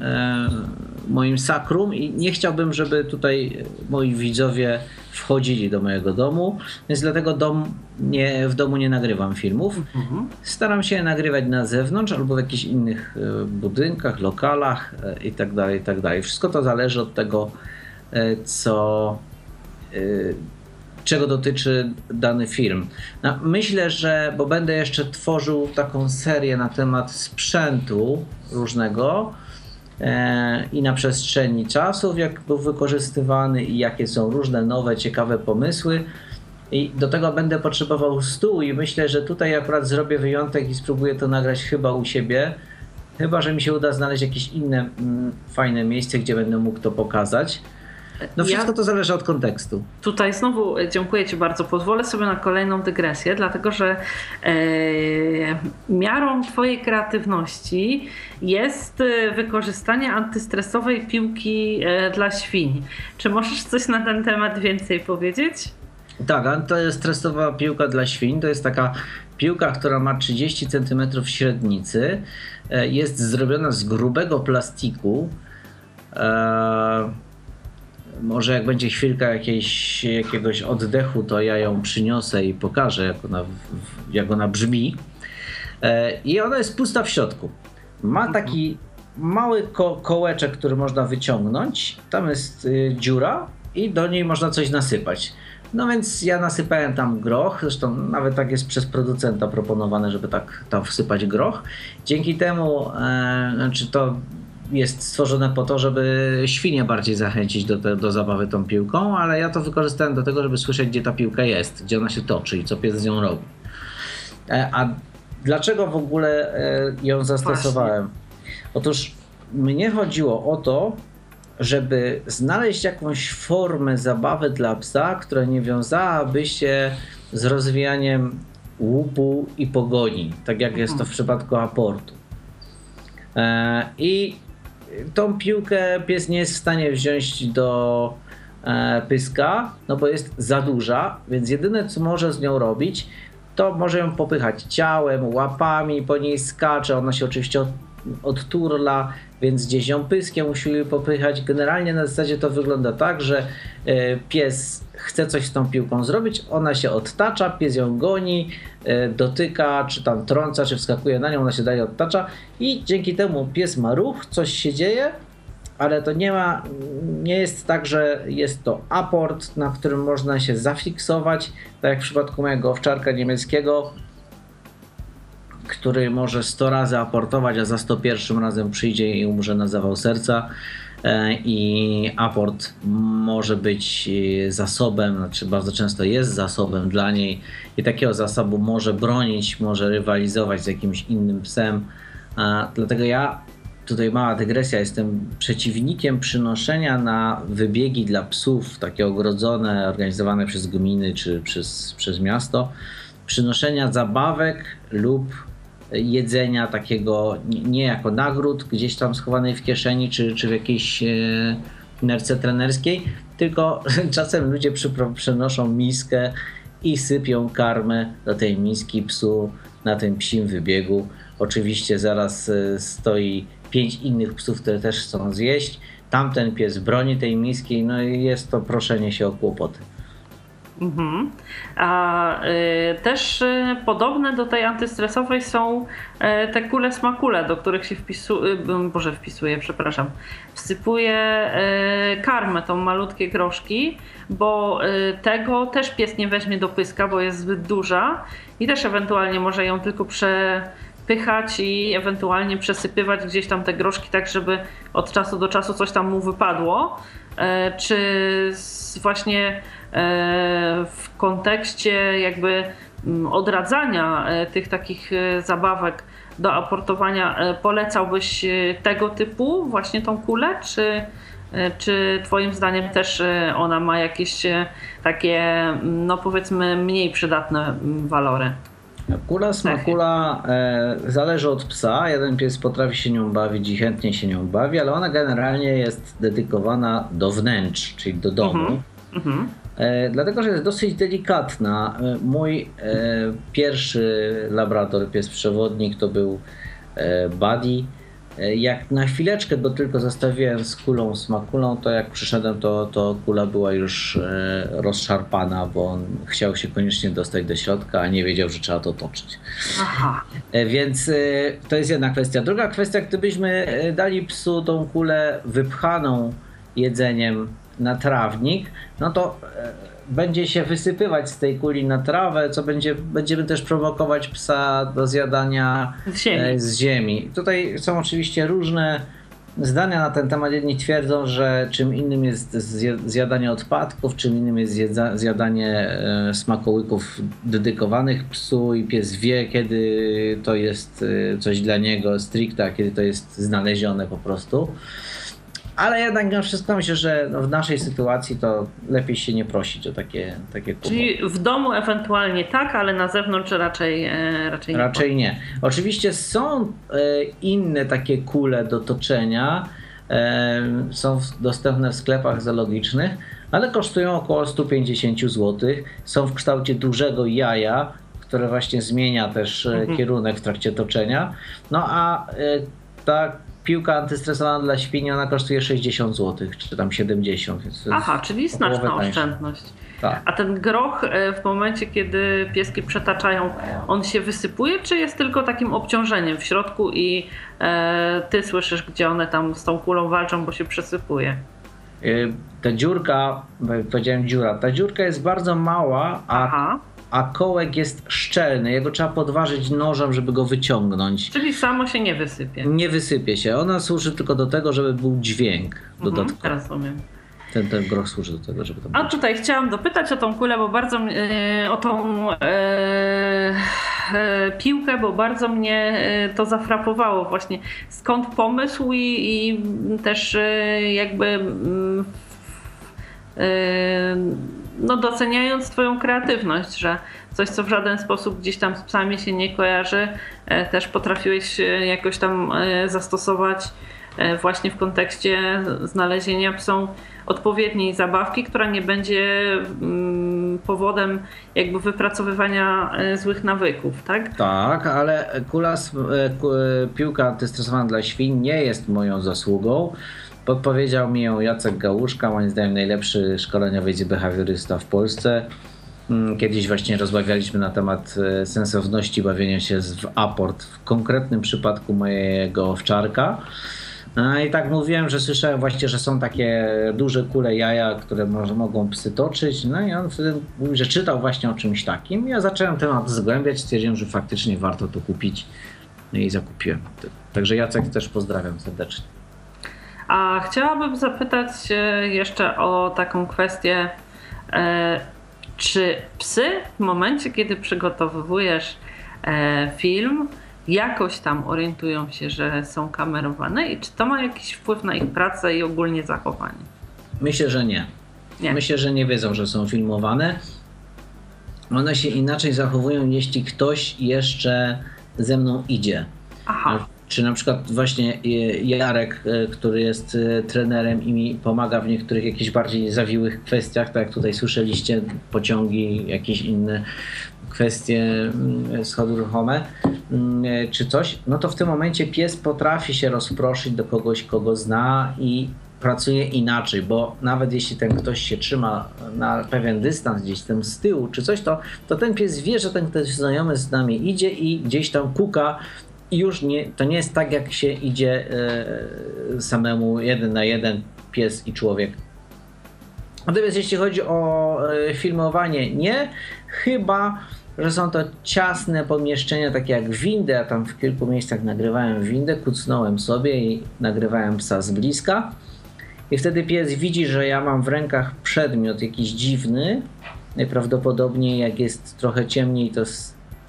moim sakrum i nie chciałbym, żeby tutaj moi widzowie wchodzili do mojego domu, więc dlatego dom nie, w domu nie nagrywam filmów. Mhm. Staram się je nagrywać na zewnątrz albo w jakichś innych e, budynkach, lokalach e, i tak tak. Wszystko to zależy od tego, e, co e, czego dotyczy dany film. No, myślę, że, bo będę jeszcze tworzył taką serię na temat sprzętu różnego e, i na przestrzeni czasów, jak był wykorzystywany i jakie są różne nowe, ciekawe pomysły. I do tego będę potrzebował stół i myślę, że tutaj akurat zrobię wyjątek i spróbuję to nagrać chyba u siebie. Chyba, że mi się uda znaleźć jakieś inne mm, fajne miejsce, gdzie będę mógł to pokazać. No wszystko ja to zależy od kontekstu. Tutaj znowu dziękuję Ci bardzo. Pozwolę sobie na kolejną dygresję, dlatego że e, miarą Twojej kreatywności jest e, wykorzystanie antystresowej piłki e, dla świń. Czy możesz coś na ten temat więcej powiedzieć? Tak, to jest stresowa piłka dla świń. To jest taka piłka, która ma 30 cm średnicy. E, jest zrobiona z grubego plastiku. Eee, może jak będzie chwilka jakiejś, jakiegoś oddechu, to ja ją przyniosę i pokażę, jak ona, jak ona brzmi. Eee, I ona jest pusta w środku. Ma taki mały ko kołeczek, który można wyciągnąć. Tam jest y, dziura i do niej można coś nasypać. No więc ja nasypałem tam groch, zresztą nawet tak jest przez producenta proponowane, żeby tak tam wsypać groch. Dzięki temu, e, znaczy to jest stworzone po to, żeby świnie bardziej zachęcić do, te, do zabawy tą piłką, ale ja to wykorzystałem do tego, żeby słyszeć, gdzie ta piłka jest, gdzie ona się toczy i co pies z nią robi. E, a dlaczego w ogóle e, ją zastosowałem? Właśnie. Otóż mnie chodziło o to, żeby znaleźć jakąś formę zabawy dla psa, która nie wiązałaby się z rozwijaniem łupu i pogoni, tak jak jest to w przypadku aportu. E, I tą piłkę pies nie jest w stanie wziąć do e, pyska, no bo jest za duża, więc jedyne co może z nią robić, to może ją popychać ciałem, łapami, po niej skacze, ona się oczywiście odturla, więc gdzieś ją pyskiem usiłuje popychać. Generalnie na zasadzie to wygląda tak, że e, pies chce coś z tą piłką zrobić, ona się odtacza, pies ją goni, e, dotyka, czy tam trąca, czy wskakuje na nią, ona się dalej odtacza. I dzięki temu pies ma ruch, coś się dzieje, ale to nie ma, nie jest tak, że jest to aport, na którym można się zafiksować, tak jak w przypadku mojego owczarka niemieckiego, który może 100 razy aportować, a za 101 razem przyjdzie i umrze na zawał serca. E, I aport może być e, zasobem, znaczy bardzo często jest zasobem dla niej, i takiego zasobu może bronić, może rywalizować z jakimś innym psem. Dlatego ja, tutaj mała dygresja, jestem przeciwnikiem przynoszenia na wybiegi dla psów, takie ogrodzone, organizowane przez gminy czy przez, przez miasto, przynoszenia zabawek lub jedzenia takiego nie jako nagród gdzieś tam schowanej w kieszeni czy, czy w jakiejś e, nerce trenerskiej, tylko czasem ludzie przenoszą miskę i sypią karmę do tej miski psu na tym psim wybiegu. Oczywiście zaraz e, stoi pięć innych psów, które też chcą zjeść. Tamten pies broni tej miski, no i jest to proszenie się o kłopoty. Mhm. A y, też y, podobne do tej antystresowej są y, te kule smakule, do których się wpisuje, boże wpisuje, przepraszam, wsypuje y, karmę, tą malutkie groszki, bo y, tego też pies nie weźmie do pyska, bo jest zbyt duża i też ewentualnie może ją tylko przepychać i ewentualnie przesypywać gdzieś tam te groszki tak, żeby od czasu do czasu coś tam mu wypadło. Y, czy właśnie E, w kontekście jakby mm, odradzania e, tych takich e, zabawek do aportowania polecałbyś tego typu właśnie tą kulę, czy, czy twoim zdaniem też ona ma jakieś takie, mm, no powiedzmy, mniej przydatne mm, walory? Kula smakula e, zależy od psa. Jeden pies potrafi się nią bawić i chętnie się nią bawi, ale ona generalnie jest dedykowana do wnętrz, czyli do domu. Mhm. Mhm. E, dlatego, że jest dosyć delikatna. E, mój e, pierwszy labrador, pies przewodnik, to był Buddy. Jak na chwileczkę go tylko zostawiłem z kulą, z makulą, to jak przyszedłem, to, to kula była już rozszarpana, bo on chciał się koniecznie dostać do środka, a nie wiedział, że trzeba to toczyć. Aha. Więc to jest jedna kwestia. Druga kwestia, gdybyśmy dali psu tą kulę wypchaną jedzeniem na trawnik, no to e, będzie się wysypywać z tej kuli na trawę, co będzie, będziemy też prowokować psa do zjadania z ziemi. E, z ziemi. Tutaj są oczywiście różne zdania na ten temat. Jedni twierdzą, że czym innym jest zjadanie odpadków, czym innym jest zjadanie e, smakołyków dedykowanych psu i pies wie, kiedy to jest coś dla niego stricte, a kiedy to jest znalezione po prostu ale jednak mimo wszystko myślę, że no w naszej sytuacji to lepiej się nie prosić o takie, takie kłopoty. Czyli w domu ewentualnie tak, ale na zewnątrz raczej, e, raczej nie. Raczej nie. Oczywiście są e, inne takie kule do toczenia, e, są dostępne w sklepach zoologicznych, ale kosztują około 150 zł. Są w kształcie dużego jaja, które właśnie zmienia też e, kierunek w trakcie toczenia. No a ta piłka antystresowana dla świni, ona kosztuje 60 zł, czy tam 70. Więc to jest Aha, czyli znaczna oszczędność. Tak. A ten groch e, w momencie, kiedy pieski przetaczają, on się wysypuje, czy jest tylko takim obciążeniem w środku i e, ty słyszysz, gdzie one tam z tą kulą walczą, bo się przesypuje? Y, Ta dziurka, powiedziałem dziura, ta dziurka jest bardzo mała, a, Aha, a kołek jest szczelny. Jego trzeba podważyć nożem, żeby go wyciągnąć. czyli samo się nie wysypie. Nie wysypie się. Ona służy tylko do tego, żeby był dźwięk Mhm, dodatkowy. rozumiem. Ten, ten groch służy do tego, żeby to A tutaj chciałam dopytać o tą kulę, bo bardzo e, o tą e, e, piłkę, bo bardzo mnie e, to zafrapowało właśnie. Skąd pomysł i, i też jakby mm, e, no doceniając twoją kreatywność, że coś, co w żaden sposób gdzieś tam z psami się nie kojarzy, e, też potrafiłeś e, jakoś tam e, zastosować właśnie w kontekście znalezienia psom odpowiedniej zabawki, która nie będzie mm, powodem jakby wypracowywania złych nawyków, tak? Tak, ale kula, piłka antystresowana dla świń nie jest moją zasługą. Podpowiedział mi ją Jacek Gałuszka, moim zdaniem najlepszy szkoleniowiec i behawiorysta w Polsce. Mm, Kiedyś właśnie rozmawialiśmy na temat e, sensowności bawienia się w aport w konkretnym przypadku mojego owczarka. No i tak mówiłem, że słyszałem właśnie, że są takie duże kule jaja, które może, mogą psy toczyć. No i on wtedy mówił, że czytał właśnie o czymś takim. Ja zacząłem temat zgłębiać, stwierdziłem, że faktycznie warto to kupić. No i zakupiłem. Także Jacek też pozdrawiam serdecznie. A chciałabym zapytać e, jeszcze o taką kwestię, e, czy psy w momencie, kiedy przygotowujesz e, film, jakoś tam orientują się, że są kamerowane i czy to ma jakiś wpływ na ich pracę i ogólnie zachowanie? Myślę, że nie. Nie. Myślę, że nie wiedzą, że są filmowane. One się inaczej zachowują, jeśli ktoś jeszcze ze mną idzie. Aha, Czy na przykład właśnie e, Jarek, e, który jest e, trenerem i mi pomaga w niektórych jakichś bardziej zawiłych kwestiach, tak jak tutaj słyszeliście, pociągi, jakieś inne kwestie, mm, schody ruchome, mm, czy coś, no to w tym momencie pies potrafi się rozproszyć do kogoś, kogo zna i pracuje inaczej, bo nawet jeśli ten ktoś się trzyma na pewien dystans gdzieś tam z tyłu czy coś, to, to ten pies wie, że ten ktoś znajomy z nami idzie i gdzieś tam kuka już nie, to nie jest tak, jak się idzie e, samemu jeden na jeden pies i człowiek. Natomiast jeśli chodzi o e, filmowanie, nie. Chyba, że są to ciasne pomieszczenia, takie jak windy. Ja tam w kilku miejscach nagrywałem windę, kucnąłem sobie i nagrywałem psa z bliska. I wtedy pies widzi, że ja mam w rękach przedmiot jakiś dziwny. Najprawdopodobniej jak jest trochę ciemniej, to,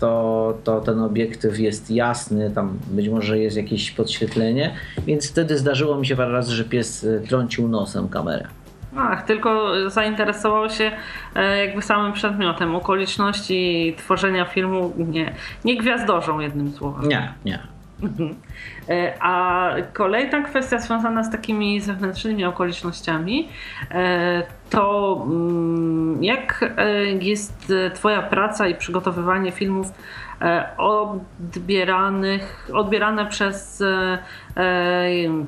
to, to ten obiektyw jest jasny, tam być może jest jakieś podświetlenie. Więc wtedy zdarzyło mi się parę razy, że pies e, trącił nosem kamerę. Ach, tylko zainteresował się e, jakby samym przedmiotem, okoliczności tworzenia filmu nie, nie gwiazdorzą jednym słowem. Nie, nie. E, A kolejna kwestia związana z takimi zewnętrznymi okolicznościami, to mm, jak e, jest e, Twoja praca i przygotowywanie filmów e, odbieranych, odbierane przez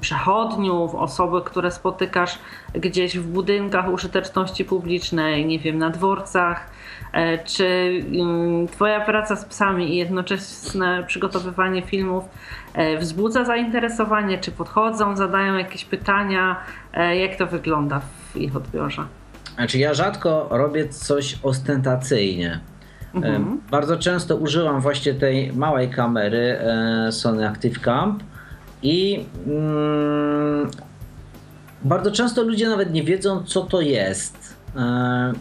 przechodniów, osoby, które spotykasz gdzieś w budynkach użyteczności publicznej, nie wiem, na dworcach, Czy mm, Twoja praca z psami i jednoczesne przygotowywanie filmów e, wzbudza zainteresowanie? Czy podchodzą, zadają jakieś pytania? E, Jak to wygląda w ich odbiorze? Znaczy ja rzadko robię coś ostentacyjnie. Mhm. E, Bardzo często używam właśnie tej małej kamery e, Sony Active Camp i mm, bardzo często ludzie nawet nie wiedzą co to jest e,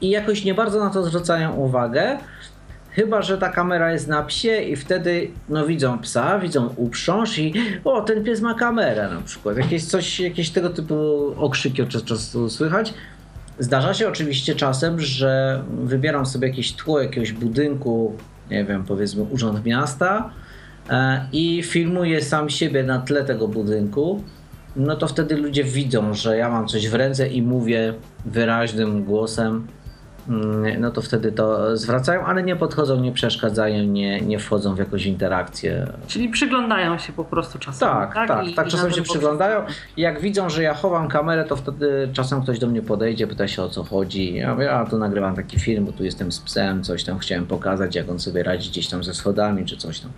i jakoś nie bardzo na to zwracają uwagę. Chyba, że ta kamera jest na psie i wtedy no, widzą psa, widzą uprząż i o, ten pies ma kamerę na przykład. Jakieś coś, jakieś tego typu okrzyki od czasu słychać. Zdarza się oczywiście czasem, że wybieram sobie jakieś tło jakiegoś budynku, nie wiem, powiedzmy urząd miasta e, i filmuję sam siebie na tle tego budynku. No to wtedy ludzie widzą, że ja mam coś w ręce i mówię wyraźnym głosem no to wtedy to zwracają, ale nie podchodzą, nie przeszkadzają, nie, nie wchodzą w jakąś interakcję. Czyli przyglądają się po prostu czasem. Tak, tak, tak, I, tak i czasem się przyglądają. Jak widzą, że ja chowam kamerę, to wtedy czasem ktoś do mnie podejdzie, pyta się o co chodzi. Ja mówię, a tu nagrywam taki film, bo tu jestem z psem, coś tam chciałem pokazać, jak on sobie radzi gdzieś tam ze schodami, czy coś tam.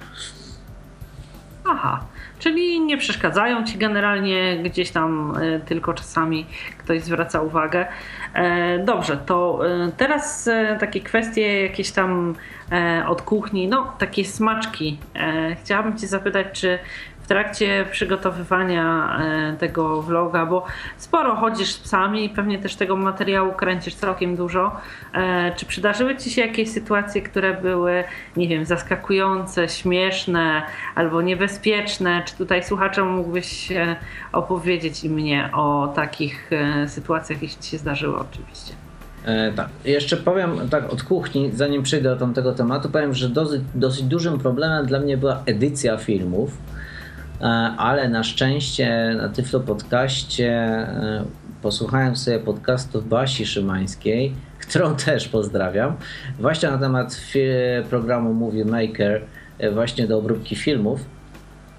Aha, czyli nie przeszkadzają ci generalnie, gdzieś tam y, tylko czasami ktoś zwraca uwagę. E, dobrze, to y, teraz takie kwestie jakieś tam e, od kuchni, no takie smaczki. E, chciałabym Cię zapytać, czy w trakcie przygotowywania e, tego vloga, bo sporo chodzisz z psami i pewnie też tego materiału kręcisz całkiem dużo. E, Czy przydarzyły Ci się jakieś sytuacje, które były, nie wiem, zaskakujące, śmieszne albo niebezpieczne? Czy tutaj słuchaczom mógłbyś opowiedzieć i mnie o takich e, sytuacjach, jeśli Ci się zdarzyły oczywiście? E, tak, jeszcze powiem tak od kuchni, zanim przejdę do tamtego tematu, powiem, że dosyć, dosyć dużym problemem dla mnie była edycja filmów, ale na szczęście na Tyflo Podcaście e, posłuchałem sobie podcastów Basi Szymańskiej, którą też pozdrawiam, właśnie na temat programu Movie Maker, e, właśnie do obróbki filmów.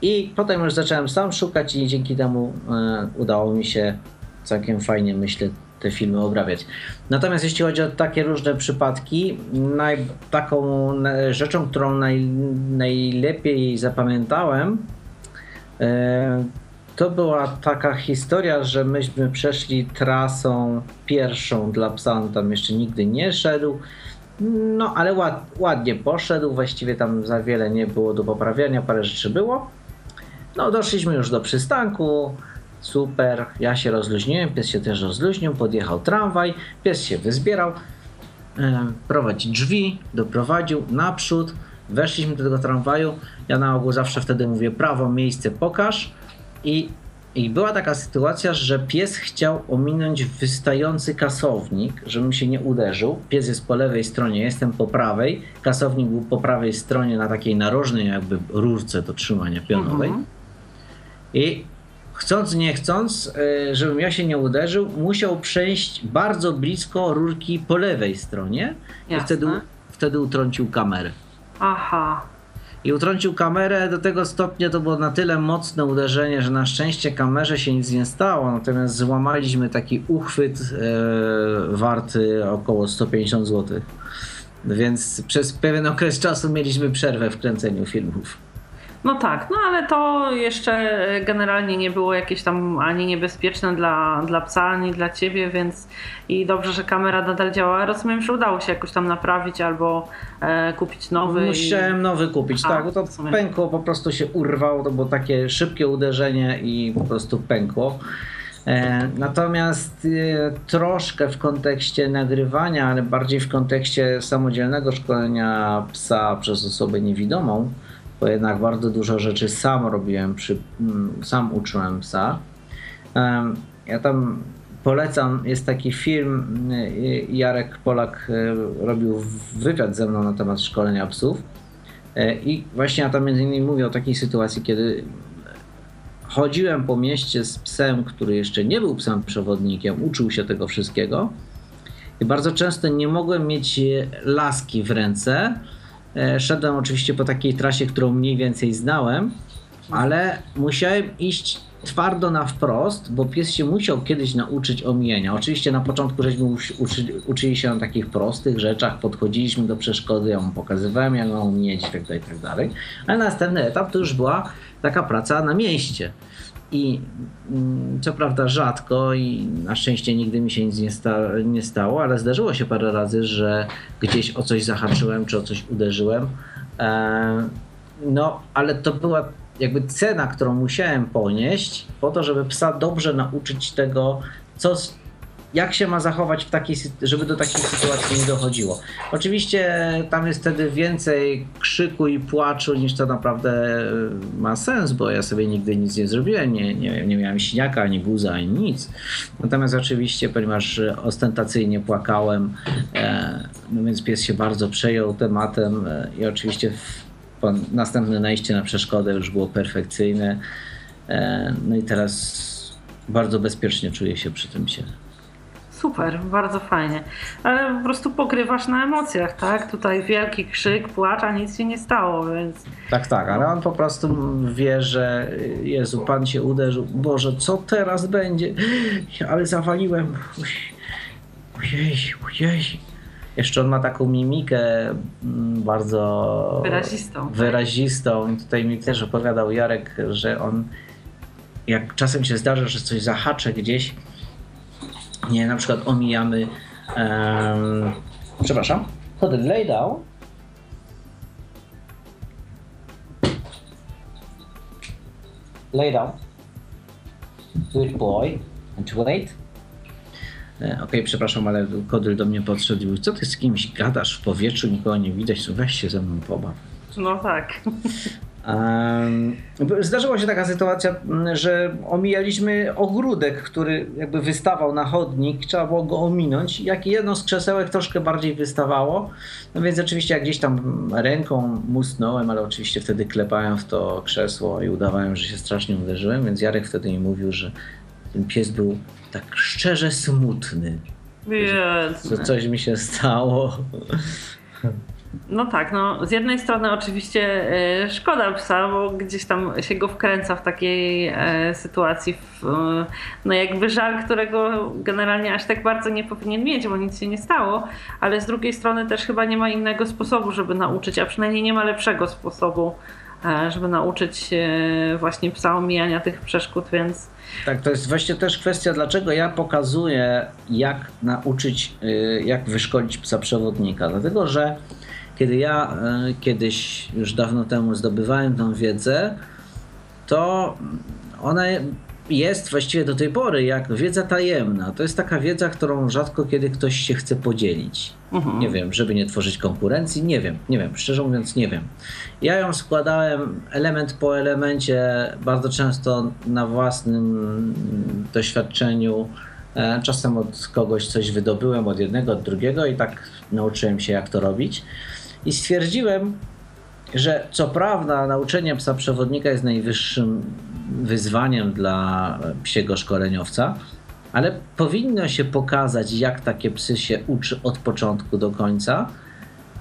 I potem już zacząłem sam szukać i dzięki temu e, udało mi się całkiem fajnie, myślę, te filmy obrabiać. Natomiast jeśli chodzi o takie różne przypadki, naj, taką rzeczą, którą naj, najlepiej zapamiętałem, e, to była taka historia, że myśmy przeszli trasą pierwszą dla psa, on tam jeszcze nigdy nie szedł. No, ale ład, ładnie poszedł, właściwie tam za wiele nie było do poprawiania, parę rzeczy było. No, doszliśmy już do przystanku. Super, ja się rozluźniłem, pies się też rozluźnił, podjechał tramwaj, pies się wyzbierał, e, prowadzi drzwi, doprowadził naprzód, weszliśmy do tego tramwaju, ja na ogół zawsze wtedy mówię prawo, miejsce, pokaż i, i była taka sytuacja, że pies chciał ominąć wystający kasownik, żebym się nie uderzył, pies jest po lewej stronie, jestem po prawej, kasownik był po prawej stronie na takiej narożnej jakby rurce do trzymania pionowej Mhm. i chcąc nie chcąc, e, żebym ja się nie uderzył, musiał przejść bardzo blisko rurki po lewej stronie i Jasne. wtedy, wtedy utrącił kamerę. Aha, I utrącił kamerę do tego stopnia, to było na tyle mocne uderzenie, że na szczęście kamerze się nic nie stało, natomiast złamaliśmy taki uchwyt e, warty około 150 zł. Więc przez pewien okres czasu mieliśmy przerwę w kręceniu filmów. No tak, no ale to jeszcze generalnie nie było jakieś tam ani niebezpieczne dla, dla psa, ani dla ciebie, więc i dobrze, że kamera nadal działa. Rozumiem, że udało się jakoś tam naprawić albo e, kupić nowy. Musiałem nowy kupić, A, tak, bo to pękło, po prostu się urwało, to było takie szybkie uderzenie i po prostu pękło. E, natomiast e, troszkę w kontekście nagrywania, ale bardziej w kontekście samodzielnego szkolenia psa przez osobę niewidomą, bo jednak bardzo dużo rzeczy sam robiłem, przy, mm, sam uczyłem psa. Ja tam polecam, jest taki film, y, Jarek Polak y, robił wywiad ze mną na temat szkolenia psów E, i właśnie ja tam między innymi mówię o takiej sytuacji, kiedy chodziłem po mieście z psem, który jeszcze nie był psem przewodnikiem, uczył się tego wszystkiego i bardzo często nie mogłem mieć e, laski w ręce. E, Szedłem oczywiście po takiej trasie, którą mniej więcej znałem, ale musiałem iść twardo na wprost, bo pies się musiał kiedyś nauczyć omijania. Oczywiście na początku żeśmy uczy, uczy, uczyli się na takich prostych rzeczach, podchodziliśmy do przeszkody, ja mu pokazywałem, jak mam omijać itd., itd. Ale następny etap to już była taka praca na mieście. I mm, co prawda rzadko i na szczęście nigdy mi się nic nie, sta, nie stało, ale zdarzyło się parę razy, że gdzieś o coś zahaczyłem czy o coś uderzyłem. E, no, ale to była jakby cena, którą musiałem ponieść po to, żeby psa dobrze nauczyć tego, co, jak się ma zachować w takiej, żeby do takiej sytuacji nie dochodziło. Oczywiście tam jest wtedy więcej krzyku i płaczu niż to naprawdę ma sens, bo ja sobie nigdy nic nie zrobiłem, nie, nie, nie miałem siniaka, ani guza, ani nic. Natomiast oczywiście, ponieważ ostentacyjnie płakałem, e, no więc pies się bardzo przejął tematem e, i oczywiście następne najście na przeszkodę już było perfekcyjne. E, no i teraz bardzo bezpiecznie czuję się przy tym psie. Super, bardzo fajnie. Ale po prostu pokrywasz na emocjach, tak? Tutaj wielki krzyk, płacz, a nic się nie stało, więc... Tak, tak, ale on po prostu wie, że Jezu, Pan się uderzył. Boże, co teraz będzie? Ale zawaliłem. Ojej, ojej. Jeszcze on ma taką mimikę mm, bardzo wyrazistą. wyrazistą. I tutaj mi też opowiadał Jarek, że on jak czasem się zdarza, że coś zahacze gdzieś, nie, na przykład omijamy. Um, przepraszam. Put it lay down. Lay down. Good boy. And wait. E, okej, okay, przepraszam, ale kodyl do mnie podszedł i mówił, co ty z kimś gadasz w powietrzu, nikogo nie widać, weź się ze mną pobaw. No tak. Zdarzyła się taka sytuacja, że omijaliśmy ogródek, który jakby wystawał na chodnik, trzeba było go ominąć. Jak jedno z krzesełek troszkę bardziej wystawało, no więc oczywiście jak gdzieś tam ręką musnąłem, ale oczywiście wtedy klepałem w to krzesło i udawałem, że się strasznie uderzyłem, więc Jarek wtedy mi mówił, że ten pies był tak szczerze smutny. Że, że coś mi się stało. No tak, no z jednej strony oczywiście e, szkoda psa, bo gdzieś tam się go wkręca w takiej e, sytuacji, w, e, no jakby żal, którego generalnie aż tak bardzo nie powinien mieć, bo nic się nie stało, ale z drugiej strony też chyba nie ma innego sposobu, żeby nauczyć, a przynajmniej nie ma lepszego sposobu, żeby nauczyć właśnie psa omijania tych przeszkód, więc... Tak, to jest właśnie też kwestia, dlaczego ja pokazuję, jak nauczyć, jak wyszkolić psa przewodnika. Dlatego, że kiedy ja e, kiedyś, już dawno temu zdobywałem tą wiedzę, to ona jest właściwie do tej pory jak wiedza tajemna. To jest taka wiedza, którą rzadko kiedy ktoś się chce podzielić. Mhm. Nie wiem, żeby nie tworzyć konkurencji, nie wiem, nie wiem, szczerze mówiąc nie wiem. Ja ją składałem element po elemencie, bardzo często na własnym doświadczeniu. E, czasem od kogoś coś wydobyłem, od jednego, od drugiego i tak nauczyłem się jak to robić. I stwierdziłem, że co prawda nauczenie psa przewodnika jest najwyższym wyzwaniem dla psiego szkoleniowca, ale powinno się pokazać, jak takie psy się uczy od początku do końca,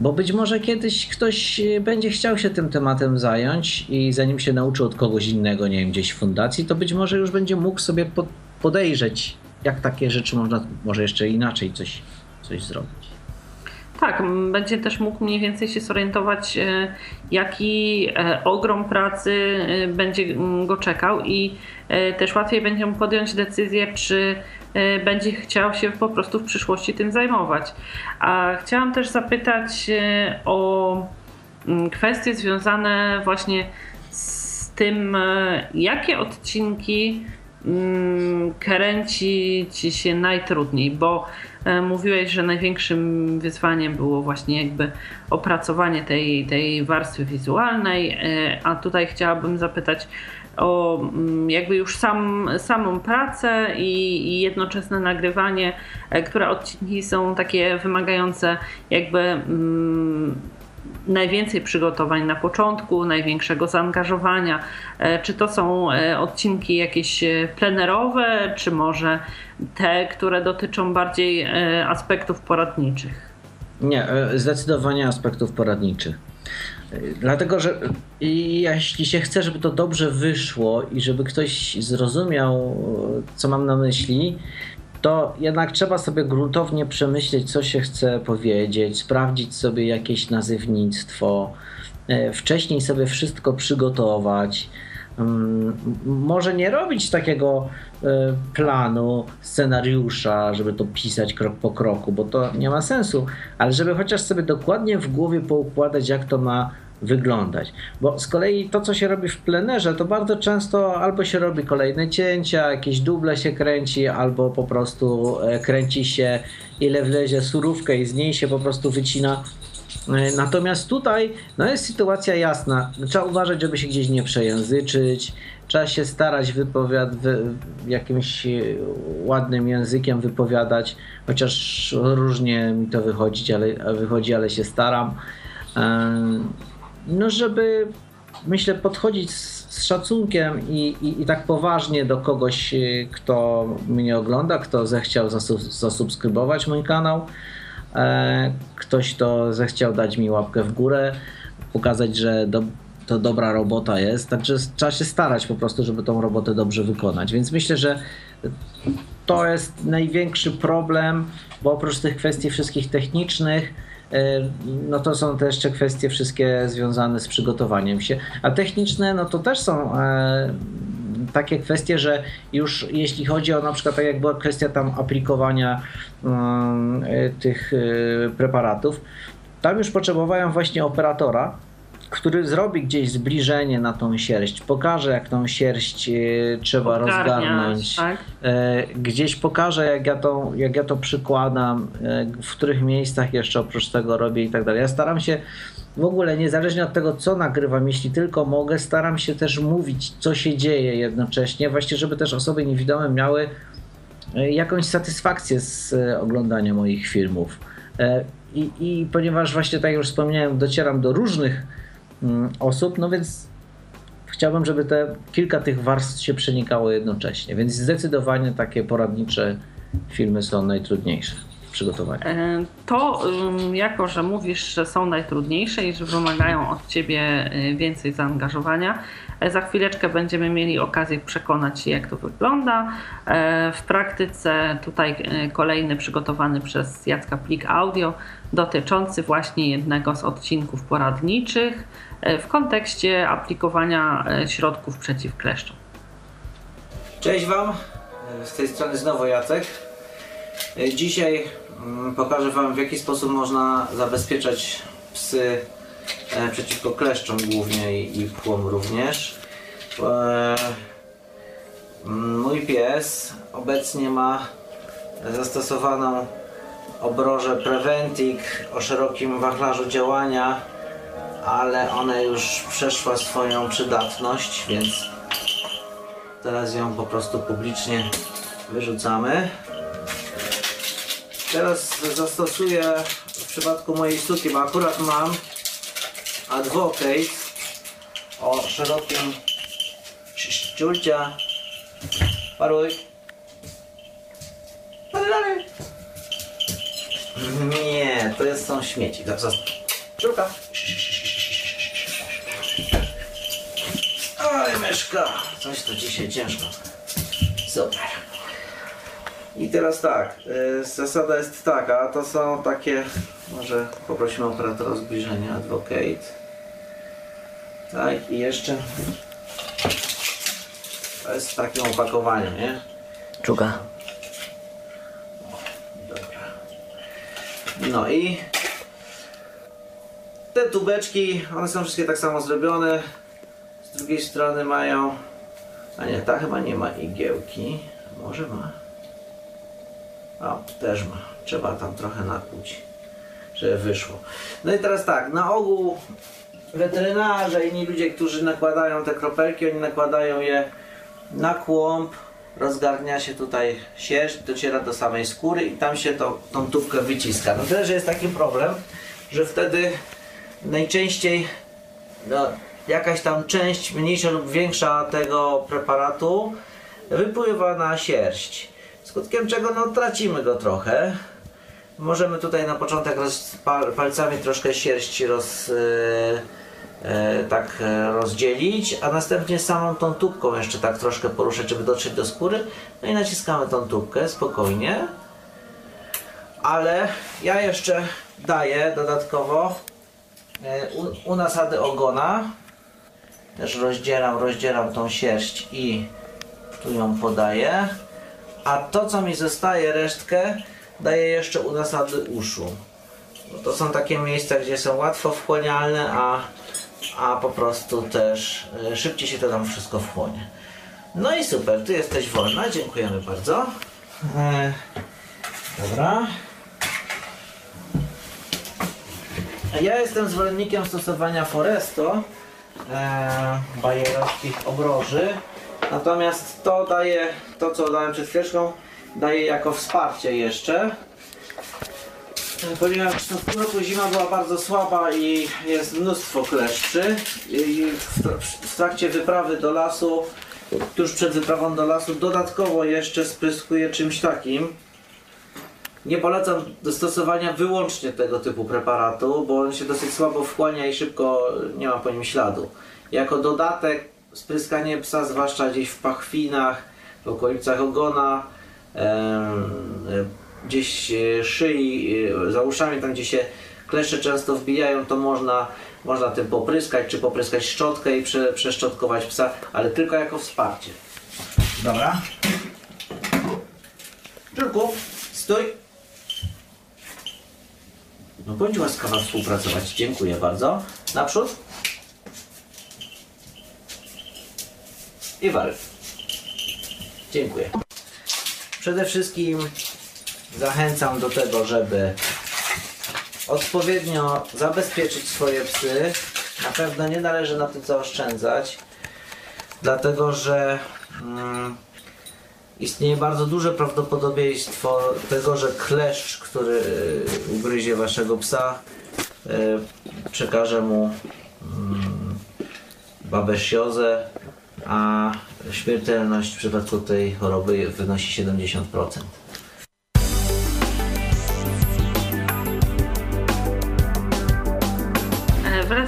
bo być może kiedyś ktoś będzie chciał się tym tematem zająć i zanim się nauczy od kogoś innego, nie wiem, gdzieś w fundacji, to być może już będzie mógł sobie podejrzeć, jak takie rzeczy można, może jeszcze inaczej coś, coś zrobić. Tak, będzie też mógł mniej więcej się zorientować, e, jaki e, ogrom pracy e, będzie go czekał i też łatwiej będzie mu podjąć decyzję, czy będzie chciał się po prostu w przyszłości tym zajmować. A chciałam też zapytać o kwestie związane właśnie z tym, jakie odcinki kręci ci się najtrudniej, bo mówiłeś, że największym wyzwaniem było właśnie jakby opracowanie tej, tej warstwy wizualnej, e, a tutaj chciałabym zapytać o mm, jakby już sam, samą pracę i, i jednoczesne nagrywanie, e, które odcinki są takie wymagające jakby mm, najwięcej przygotowań na początku, największego zaangażowania. Czy to są odcinki jakieś plenerowe, czy może te, które dotyczą bardziej e, aspektów poradniczych? Nie, e, zdecydowanie aspektów poradniczych. E, dlatego, że jeśli się chce, żeby to dobrze wyszło i żeby ktoś zrozumiał, co mam na myśli, to jednak trzeba sobie gruntownie przemyśleć, co się chce powiedzieć, sprawdzić sobie jakieś nazywnictwo, wcześniej sobie wszystko przygotować. Mm, może nie robić takiego e, planu, scenariusza, żeby to pisać krok po kroku, bo to nie ma sensu, ale żeby chociaż sobie dokładnie w głowie poukładać, jak to ma wyglądać. Bo z kolei to, co się robi w plenerze, to bardzo często albo się robi kolejne cięcia, jakieś duble się kręci, albo po prostu e, kręci się ile wlezie surówkę i z niej się po prostu wycina. E, Natomiast tutaj no jest sytuacja jasna. Trzeba uważać, żeby się gdzieś nie przejęzyczyć. Trzeba się starać wypowiad- wy- jakimś e, ładnym językiem wypowiadać, chociaż różnie mi to wychodzi, ale, wychodzi, ale się staram. No, żeby myślę podchodzić z, z szacunkiem i, i, i tak poważnie do kogoś, y, kto mnie ogląda, kto zechciał zasub, zasubskrybować mój kanał, e, ktoś, kto zechciał dać mi łapkę w górę, pokazać, że do, to dobra robota jest. Także trzeba się starać po prostu, żeby tą robotę dobrze wykonać. Więc myślę, że to jest największy problem, bo oprócz tych kwestii wszystkich technicznych, no to są też jeszcze kwestie wszystkie związane z przygotowaniem się. A techniczne, no to też są e, takie kwestie, że już jeśli chodzi o na przykład, tak jak była kwestia tam aplikowania mm, e, tych e, preparatów, tam już potrzebowałem właśnie operatora, który zrobi gdzieś zbliżenie na tą sierść, pokaże jak tą sierść e, trzeba rozgarnąć, tak? e, gdzieś pokażę jak ja, to, jak ja to przykładam, e, w których miejscach jeszcze oprócz tego robię i tak dalej. Ja staram się w ogóle niezależnie od tego co nagrywam, jeśli tylko mogę, staram się też mówić co się dzieje jednocześnie, właśnie żeby też osoby niewidome miały jakąś satysfakcję z oglądania moich filmów. I, I ponieważ właśnie tak jak już wspomniałem, docieram do różnych osób, no więc chciałbym, żeby te kilka tych warstw się przenikało jednocześnie. Więc zdecydowanie takie poradnicze filmy są najtrudniejsze w przygotowaniu. E, To jako, że mówisz, że są najtrudniejsze i że wymagają od Ciebie y, więcej zaangażowania, e, za chwileczkę będziemy mieli okazję przekonać się, jak to wygląda. E, W praktyce tutaj kolejny przygotowany przez Jacka plik audio dotyczący właśnie jednego z odcinków poradniczych e, w kontekście aplikowania e, środków przeciw kleszczom. Cześć Wam, z tej strony znowu Jacek. Dzisiaj mm, pokażę Wam w jaki sposób można zabezpieczać psy e, przeciwko kleszczom głównie i płom również. E, mm, Mój pies obecnie ma zastosowaną obrożę Preventic o szerokim wachlarzu działania, ale ona już przeszła swoją przydatność, więc Teraz ją po prostu publicznie wyrzucamy. Teraz zastosuję w przypadku mojej sztuki, bo akurat mam Advocate o szerokim szczulcia. Paruj. Dalej, dalej. Nie, to jest, są śmieci. Tak, zostaw. Szczurka. Oj, myszka, coś to dzisiaj ciężko. Super. I teraz tak, y, zasada jest taka, to są takie, może poprosimy operatora o zbliżenie, advocate. Tak, i jeszcze to jest w takim opakowaniu, nie? Czuga. No i te tubeczki, one są wszystkie tak samo zrobione. Z drugiej strony mają. A nie, ta chyba nie ma igiełki. Może ma. O, też ma. Trzeba tam trochę nakłuć, żeby wyszło. No i teraz tak, na ogół weterynarze i inni ludzie, którzy nakładają te kropelki, oni nakładają je na kłąb, rozgarnia się tutaj sierść, dociera do samej skóry i tam się to, tą tubkę wyciska. No tyle, że jest taki problem, że wtedy najczęściej no, jakaś tam część mniejsza lub większa tego preparatu wypływa na sierść. Skutkiem czego no, tracimy go trochę. Możemy tutaj na początek roz, pal, palcami troszkę sierści roz, e, tak e, rozdzielić, a następnie samą tą tubką jeszcze tak troszkę poruszać, żeby dotrzeć do skóry. No i naciskamy tą tubkę spokojnie. Ale ja jeszcze daję dodatkowo e, u, u nasady ogona. Też rozdzieram, rozdzieram tą sierść i tu ją podaję. A to co mi zostaje, resztkę, daję jeszcze u nasady uszu. Bo to są takie miejsca, gdzie są łatwo wchłanialne, a a po prostu też e, szybciej się to tam wszystko wchłonie. No i super, ty jesteś wolna, dziękujemy bardzo. E, dobra. Ja jestem zwolennikiem stosowania Foresto, e, bajerowskich obroży. Natomiast to daje, to co dałem przed chwileczką, daje jako wsparcie jeszcze. Ponieważ w tym roku zima była bardzo słaba i jest mnóstwo kleszczy i w, tra- w trakcie wyprawy do lasu, tuż przed wyprawą do lasu dodatkowo jeszcze spryskuję czymś takim. Nie polecam stosowania wyłącznie tego typu preparatu, bo on się dosyć słabo wchłania i szybko nie ma po nim śladu. Jako dodatek spryskanie psa, zwłaszcza gdzieś w pachwinach, w okolicach ogona, gdzieś e, szyi, e, za uszami, tam gdzie się kleszcze często wbijają, to można, można tym popryskać, czy popryskać szczotkę i prze, przeszczotkować psa, ale tylko jako wsparcie. Dobra. Czurku, stój. No bądź łaskawa współpracować. Dziękuję bardzo. Naprzód. I wal. Dziękuję. Przede wszystkim zachęcam do tego, żeby odpowiednio zabezpieczyć swoje psy. Na pewno nie należy na tym zaoszczędzać, dlatego że mm, istnieje bardzo duże prawdopodobieństwo tego, że kleszcz, który y, ugryzie waszego psa, y, przekaże mu mm, babesiozę, a śmiertelność w przypadku tej choroby wynosi 70%.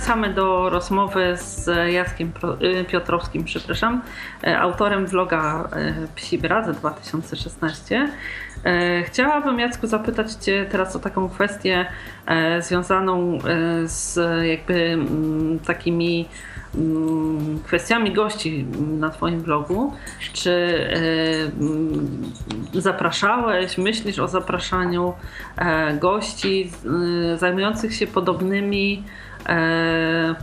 Wracamy do rozmowy z Jackiem y, Piotrowskim, przepraszam, e, autorem vloga e, Psi Brat 2016. E, Chciałabym Jacku zapytać Cię teraz o taką kwestię związaną z jakby mm, takimi mm, kwestiami gości na Twoim blogu. Czy mm, zapraszałeś, myślisz o zapraszaniu e, gości zajmujących się podobnymi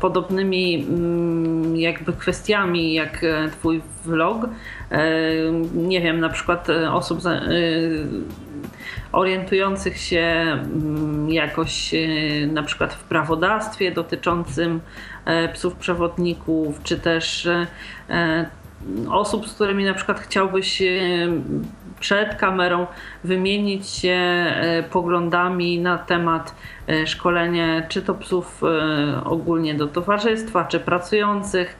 podobnymi mm, jakby kwestiami jak e, twój vlog. E, nie wiem, na przykład e, osób e, orientujących się mm, jakoś e, na przykład w prawodawstwie dotyczącym e, psów przewodników, czy też e, e, osób, z którymi na przykład chciałbyś e, przed kamerą wymienić się e, poglądami na temat e, szkolenia czy to psów ogólnie do towarzystwa, czy pracujących.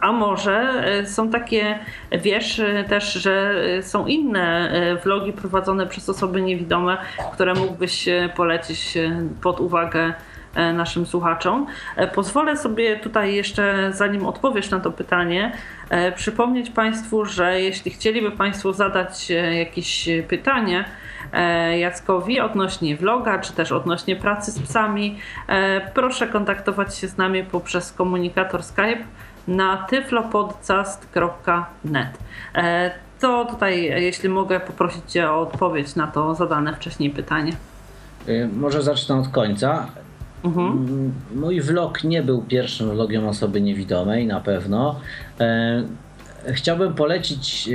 A może są takie, wiesz też, że są inne vlogi prowadzone przez osoby niewidome, które mógłbyś polecić pod uwagę naszym słuchaczom. E, Pozwolę sobie tutaj jeszcze, zanim odpowiesz na to pytanie, e, przypomnieć Państwu, że jeśli chcieliby Państwo zadać e, jakieś pytanie e, Jackowi odnośnie vloga, czy też odnośnie pracy z psami, e, proszę kontaktować się z nami poprzez komunikator Skype na tyflopodcast.net. E, To tutaj, jeśli mogę poprosić Cię o odpowiedź na to zadane wcześniej pytanie. Y, Może zacznę od końca. Mhm. Mój vlog nie był pierwszym vlogiem osoby niewidomej, na pewno. E, Chciałbym polecić e,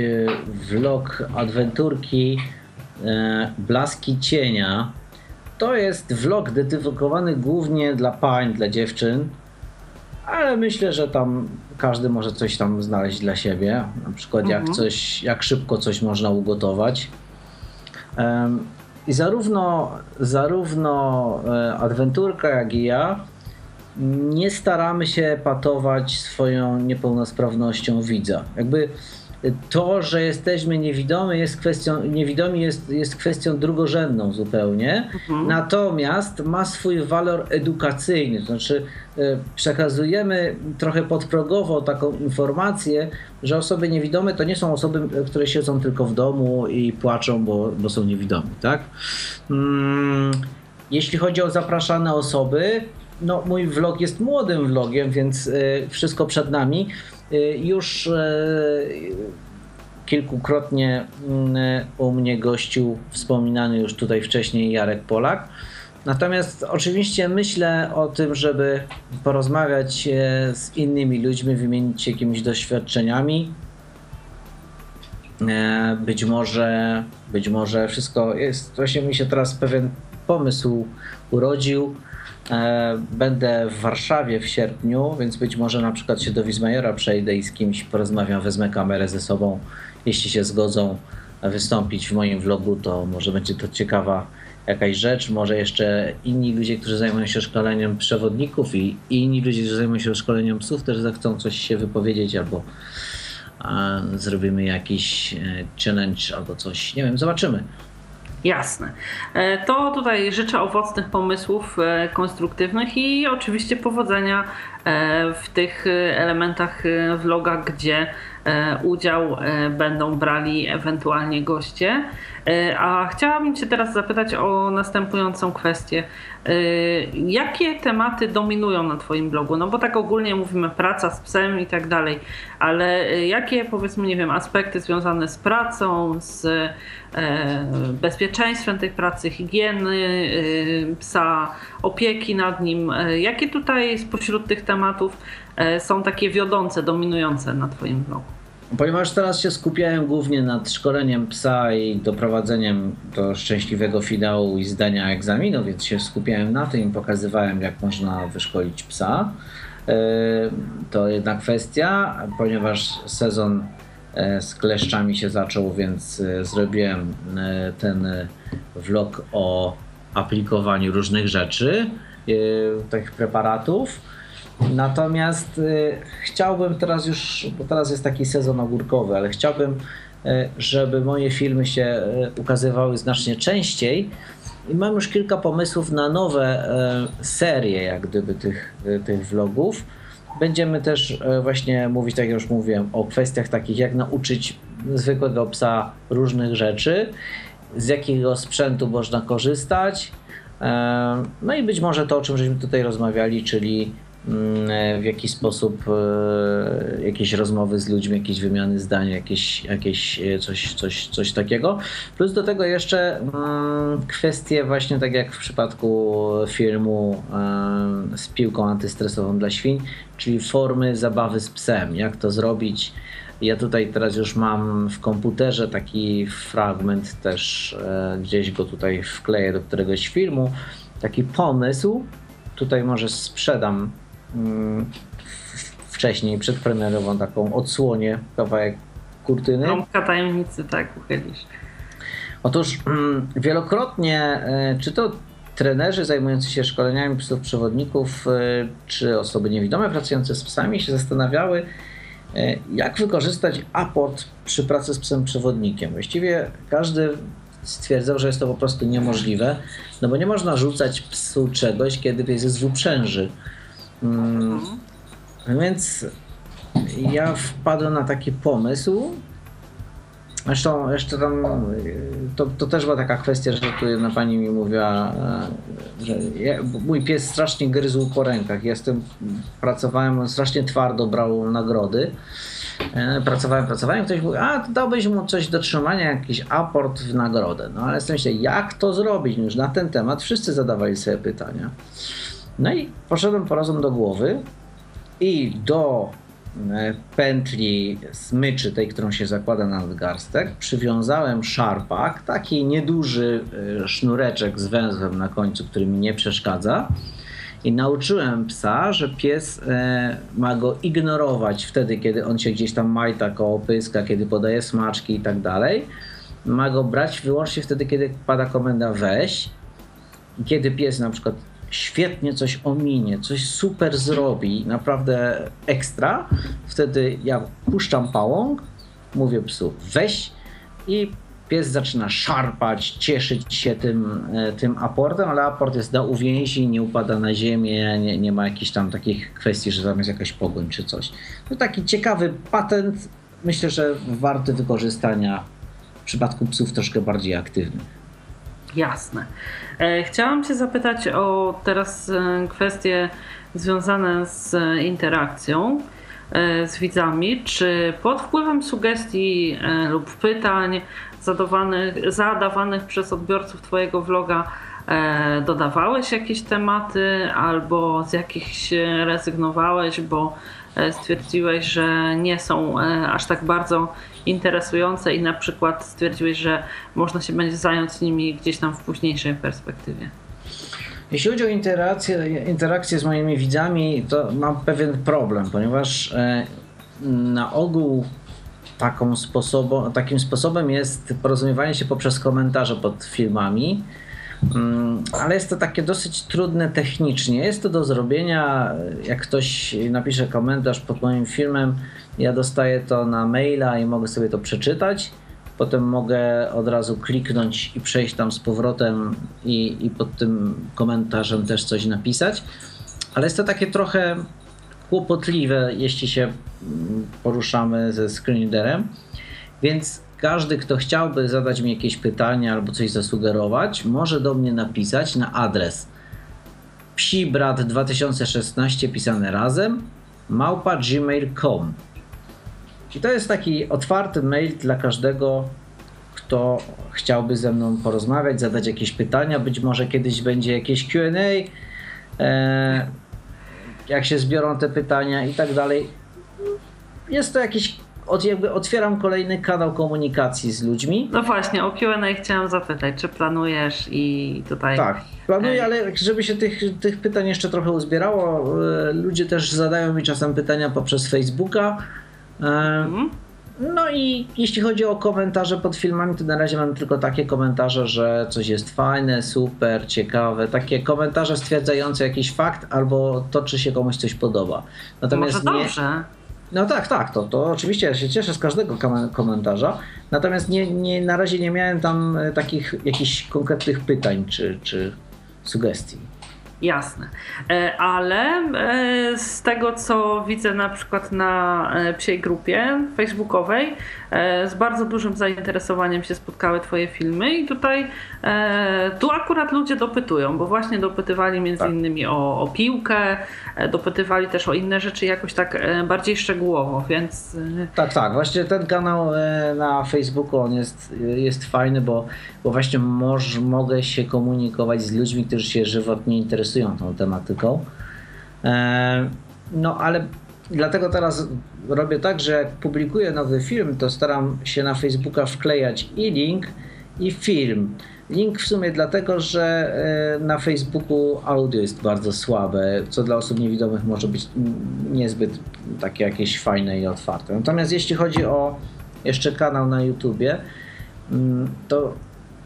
vlog adwenturki e, Blaski Cienia. To jest vlog dedykowany głównie dla pań, dla dziewczyn, ale myślę, że tam każdy może coś tam znaleźć dla siebie. Na przykład jak Mhm. coś, jak szybko coś można ugotować. I zarówno, zarówno e, adwenturka, jak i ja nie staramy się patować swoją niepełnosprawnością widza. Jakby to, że jesteśmy niewidomi jest kwestią, niewidomi jest, jest kwestią drugorzędną zupełnie, natomiast ma swój walor edukacyjny, to znaczy e, przekazujemy trochę podprogowo taką informację, że osoby niewidome to nie są osoby, które siedzą tylko w domu i płaczą, bo, bo są niewidomi, tak? Mm, jeśli chodzi o zapraszane osoby, no mój vlog jest młodym vlogiem, więc e, wszystko przed nami. E, już e, kilkukrotnie mm, u mnie gościł wspominany już tutaj wcześniej Jarek Polak. Natomiast oczywiście myślę o tym, żeby porozmawiać e, z innymi ludźmi, wymienić się jakimiś doświadczeniami. E, być może, być może wszystko jest. Właśnie mi się teraz pewien pomysł urodził. E, będę w Warszawie w sierpniu, więc być może na przykład się do Wismajora przejdę i z kimś porozmawiam, wezmę kamerę ze sobą. Jeśli się zgodzą wystąpić w moim vlogu, to może będzie to ciekawa jakaś rzecz. Może jeszcze inni ludzie, którzy zajmują się szkoleniem przewodników i inni ludzie, którzy zajmują się szkoleniem psów, też zechcą coś się wypowiedzieć albo a, zrobimy jakiś e, challenge albo coś. Nie wiem, zobaczymy. Jasne. E, to tutaj życzę owocnych pomysłów e, konstruktywnych i oczywiście powodzenia w tych elementach vloga, gdzie udział będą brali ewentualnie goście. A chciałabym Cię teraz zapytać o następującą kwestię. Jakie tematy dominują na Twoim blogu? No bo tak ogólnie mówimy praca z psem i tak dalej, ale jakie powiedzmy, nie wiem, aspekty związane z pracą, z bezpieczeństwem tej pracy, higieny psa, opieki nad nim, jakie tutaj spośród tych tematów są takie wiodące, dominujące na Twoim blogu? Ponieważ teraz się skupiałem głównie nad szkoleniem psa i doprowadzeniem do szczęśliwego finału i zdania egzaminu, więc się skupiałem na tym i pokazywałem, jak można wyszkolić psa. E, to jedna kwestia, ponieważ sezon e, z kleszczami się zaczął, więc e, zrobiłem ten vlog o aplikowaniu różnych rzeczy, tych preparatów. Natomiast y, chciałbym teraz już, bo teraz jest taki sezon ogórkowy, ale chciałbym, y, żeby moje filmy się y, ukazywały znacznie częściej. I mam już kilka pomysłów na nowe serie, jak gdyby tych, tych vlogów. Będziemy też właśnie mówić, tak jak już mówiłem, o kwestiach takich, jak nauczyć zwykłego psa różnych rzeczy, z jakiego sprzętu można korzystać. No i być może to, o czym żeśmy tutaj rozmawiali, czyli w jaki sposób e, jakieś rozmowy z ludźmi, jakieś wymiany zdań, jakieś, jakieś e, coś, coś, coś takiego. Plus do tego jeszcze mm, kwestie właśnie tak jak w przypadku filmu e, z piłką antystresową dla świń, czyli formy zabawy z psem, jak to zrobić. Ja tutaj teraz już mam w komputerze taki fragment też, gdzieś go tutaj wkleję do któregoś filmu, taki pomysł. Tutaj może sprzedam Mm, wcześniej, przedpremierową taką odsłonię, kawałek kurtyny. Rąbka tajemnicy, tak, uchylisz. Otóż mm, wielokrotnie, e, czy to trenerzy zajmujący się szkoleniami psów przewodników, e, czy osoby niewidome pracujące z psami się zastanawiały, e, jak wykorzystać aport przy pracy z psem przewodnikiem. Właściwie każdy stwierdzał, że jest to po prostu niemożliwe, no bo nie można rzucać psu czegoś, kiedy pies jest w uprzęży. Mm, więc ja wpadłem na taki pomysł. Zresztą jeszcze tam to, to też była taka kwestia, że tu jedna pani mi mówiła, e, że ja, mój pies strasznie gryzł po rękach. Jestem, pracowałem, on strasznie twardo brał nagrody. E, pracowałem, pracowałem, ktoś mówi, a dałbyś mu coś do trzymania, jakiś aport w nagrodę. No ale myślę, jak to zrobić? Już na ten temat wszyscy zadawali sobie pytania. No i poszedłem po rozum do głowy i do e, pętli smyczy, tej, którą się zakłada na nadgarstek, przywiązałem szarpak, taki nieduży e, sznureczek z węzłem na końcu, który mi nie przeszkadza. I nauczyłem psa, że pies e, ma go ignorować wtedy, kiedy on się gdzieś tam majta koło pyska, kiedy podaje smaczki i tak dalej. Ma go brać wyłącznie wtedy, kiedy pada komenda weź. Kiedy pies na przykład świetnie coś ominie, coś super zrobi, naprawdę ekstra, wtedy ja puszczam pałąk, mówię psu weź i pies zaczyna szarpać, cieszyć się tym, e, tym aportem, ale aport jest na uwięzi, nie upada na ziemię, nie, nie ma jakichś tam takich kwestii, że tam jest jakaś pogoń czy coś. To taki ciekawy patent, myślę, że warty wykorzystania w przypadku psów troszkę bardziej aktywnych. Jasne. E, chciałam Cię zapytać o teraz e, kwestie związane z interakcją e, z widzami. Czy pod wpływem sugestii lub pytań zadawanych, zadawanych przez odbiorców Twojego vloga dodawałeś jakieś tematy albo z jakichś rezygnowałeś, bo stwierdziłeś, że nie są aż tak bardzo interesujące i na przykład stwierdziłeś, że można się będzie zająć nimi gdzieś tam w późniejszej perspektywie? Jeśli chodzi o interakcję, z moimi widzami, to mam pewien problem, ponieważ na ogół sposobo, takim sposobem jest porozumiewanie się poprzez komentarze pod filmami, mm, ale jest to takie dosyć trudne technicznie. Jest to do zrobienia, jak ktoś napisze komentarz pod moim filmem, ja dostaję to na maila i mogę sobie to przeczytać. Potem mogę od razu kliknąć i przejść tam z powrotem i, i pod tym komentarzem też coś napisać. Ale jest to takie trochę kłopotliwe, jeśli się mm, poruszamy ze screenreaderem. Więc każdy, kto chciałby zadać mi jakieś pytanie albo coś zasugerować, może do mnie napisać na adres psibrat2016 pisane razem małpa gmail.com i to jest taki otwarty mail dla każdego, kto chciałby ze mną porozmawiać, zadać jakieś pytania, być może kiedyś będzie jakieś Q&A. E, jak się zbiorą te pytania i tak dalej. Jest to jakiś, od, jakby otwieram kolejny kanał komunikacji z ludźmi. No właśnie, o Q&A chciałam zapytać, czy planujesz i tutaj... Tak, planuję, ale żeby się tych, tych pytań jeszcze trochę uzbierało, e, ludzie też zadają mi czasem pytania poprzez Facebooka. E, mhm. No i jeśli chodzi o komentarze pod filmami, to na razie mam tylko takie komentarze, że coś jest fajne, super, ciekawe. Takie komentarze stwierdzające jakiś fakt albo to, czy się komuś coś podoba. Natomiast Może nie... dobrze. No tak, tak, to, to oczywiście ja się cieszę z każdego komentarza. Natomiast nie, nie, na razie nie miałem tam e, takich jakichś konkretnych pytań czy, czy sugestii. Jasne. E, ale e, z tego, co widzę na przykład na e, psiej grupie facebookowej, z bardzo dużym zainteresowaniem się spotkały Twoje filmy i tutaj tu akurat ludzie dopytują, bo właśnie dopytywali między tak. innymi o, o piłkę, dopytywali też o inne rzeczy jakoś tak bardziej szczegółowo, więc... Tak, tak. Właśnie ten kanał na Facebooku, on jest, jest fajny, bo, bo właśnie moż, mogę się komunikować z ludźmi, którzy się żywotnie interesują tą tematyką. E, no ale dlatego teraz robię tak, że jak publikuję nowy film, to staram się na Facebooka wklejać i link, i film. Link w sumie dlatego, że e, na Facebooku audio jest bardzo słabe, co dla osób niewidomych może być niezbyt takie jakieś fajne i otwarte. Natomiast jeśli chodzi o jeszcze kanał na YouTubie, mm, to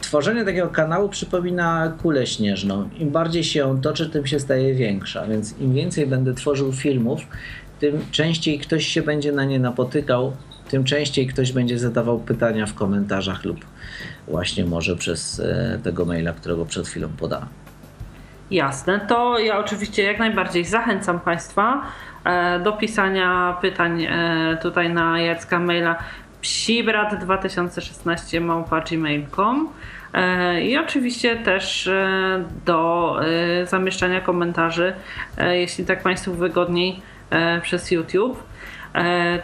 Tworzenie takiego kanału przypomina kulę śnieżną. Im bardziej się ją toczy, tym się staje większa. Więc im więcej będę tworzył filmów, tym częściej ktoś się będzie na nie napotykał, tym częściej ktoś będzie zadawał pytania w komentarzach lub właśnie może przez e, tego maila, którego przed chwilą podałem. Jasne, to ja oczywiście jak najbardziej zachęcam Państwa e, do pisania pytań e, tutaj na Jacka maila psibrat2016 małpa.gmail.com i oczywiście też do zamieszczania komentarzy, jeśli tak Państwu wygodniej przez YouTube.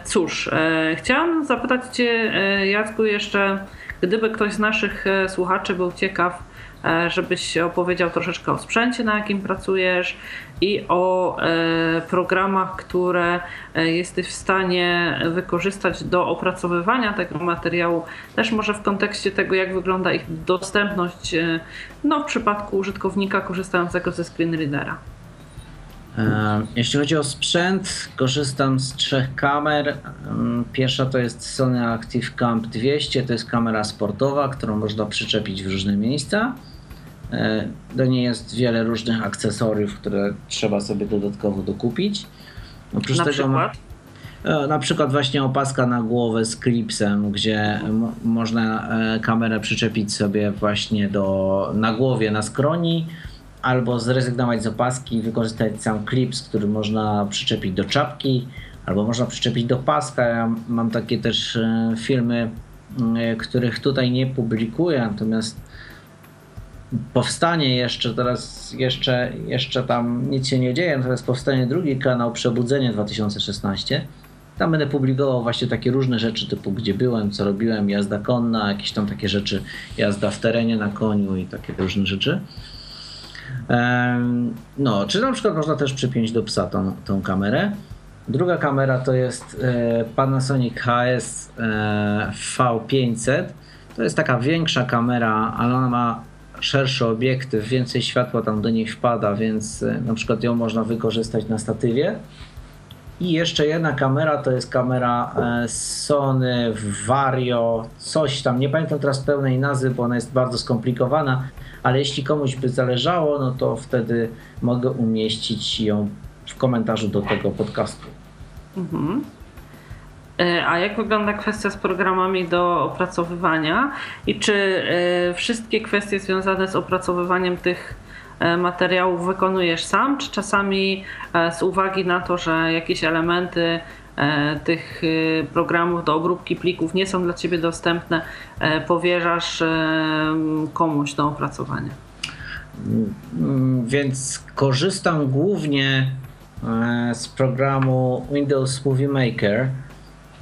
Cóż, chciałam zapytać Cię, Jacku, jeszcze, gdyby ktoś z naszych słuchaczy był ciekaw, E, żebyś opowiedział troszeczkę o sprzęcie, na jakim pracujesz i o e, programach, które e, jesteś w stanie wykorzystać do opracowywania tego materiału, też może w kontekście tego, jak wygląda ich dostępność no, w przypadku użytkownika korzystającego ze screenreadera. Jeśli chodzi o sprzęt, korzystam z trzech kamer. Pierwsza to jest Sony Active Camp 200, to jest kamera sportowa, którą można przyczepić w różne miejsca. E, do niej jest wiele różnych akcesoriów, które trzeba sobie dodatkowo dokupić. Oprócz na tego przykład? Ma, e, na przykład właśnie opaska na głowę z klipsem, gdzie można e, kamerę przyczepić sobie właśnie do, na głowie, na skroni, albo zrezygnować z opaski i wykorzystać sam klips, który można przyczepić do czapki, albo można przyczepić do paska. Ja mam takie też filmy, których tutaj nie publikuję, natomiast powstanie jeszcze, teraz jeszcze, jeszcze tam nic się nie dzieje, natomiast powstanie drugi kanał Przebudzenie 2016. Tam będę publikował właśnie takie różne rzeczy, typu gdzie byłem, co robiłem, jazda konna, jakieś tam takie rzeczy, jazda w terenie na koniu i takie różne rzeczy. No, czy na przykład można też przypiąć do psa tą, tą kamerę. Druga kamera to jest e, Panasonic HS e, V500. To jest taka większa kamera, ale ona ma szerszy obiektyw, więcej światła tam do niej wpada, więc e, na przykład ją można wykorzystać na statywie. I jeszcze jedna kamera to jest kamera Sony Vario, coś tam, nie pamiętam teraz pełnej nazwy, bo ona jest bardzo skomplikowana, ale jeśli komuś by zależało, no to wtedy mogę umieścić ją w komentarzu do tego podcastu. Mhm. E, a jak wygląda kwestia z programami do opracowywania i czy e, wszystkie kwestie związane z opracowywaniem tych e, materiałów wykonujesz sam, czy czasami z uwagi na to, że jakieś elementy tych programów do obróbki plików nie są dla Ciebie dostępne, powierzasz komuś do opracowania? Więc korzystam głównie E, z programu Windows Movie Maker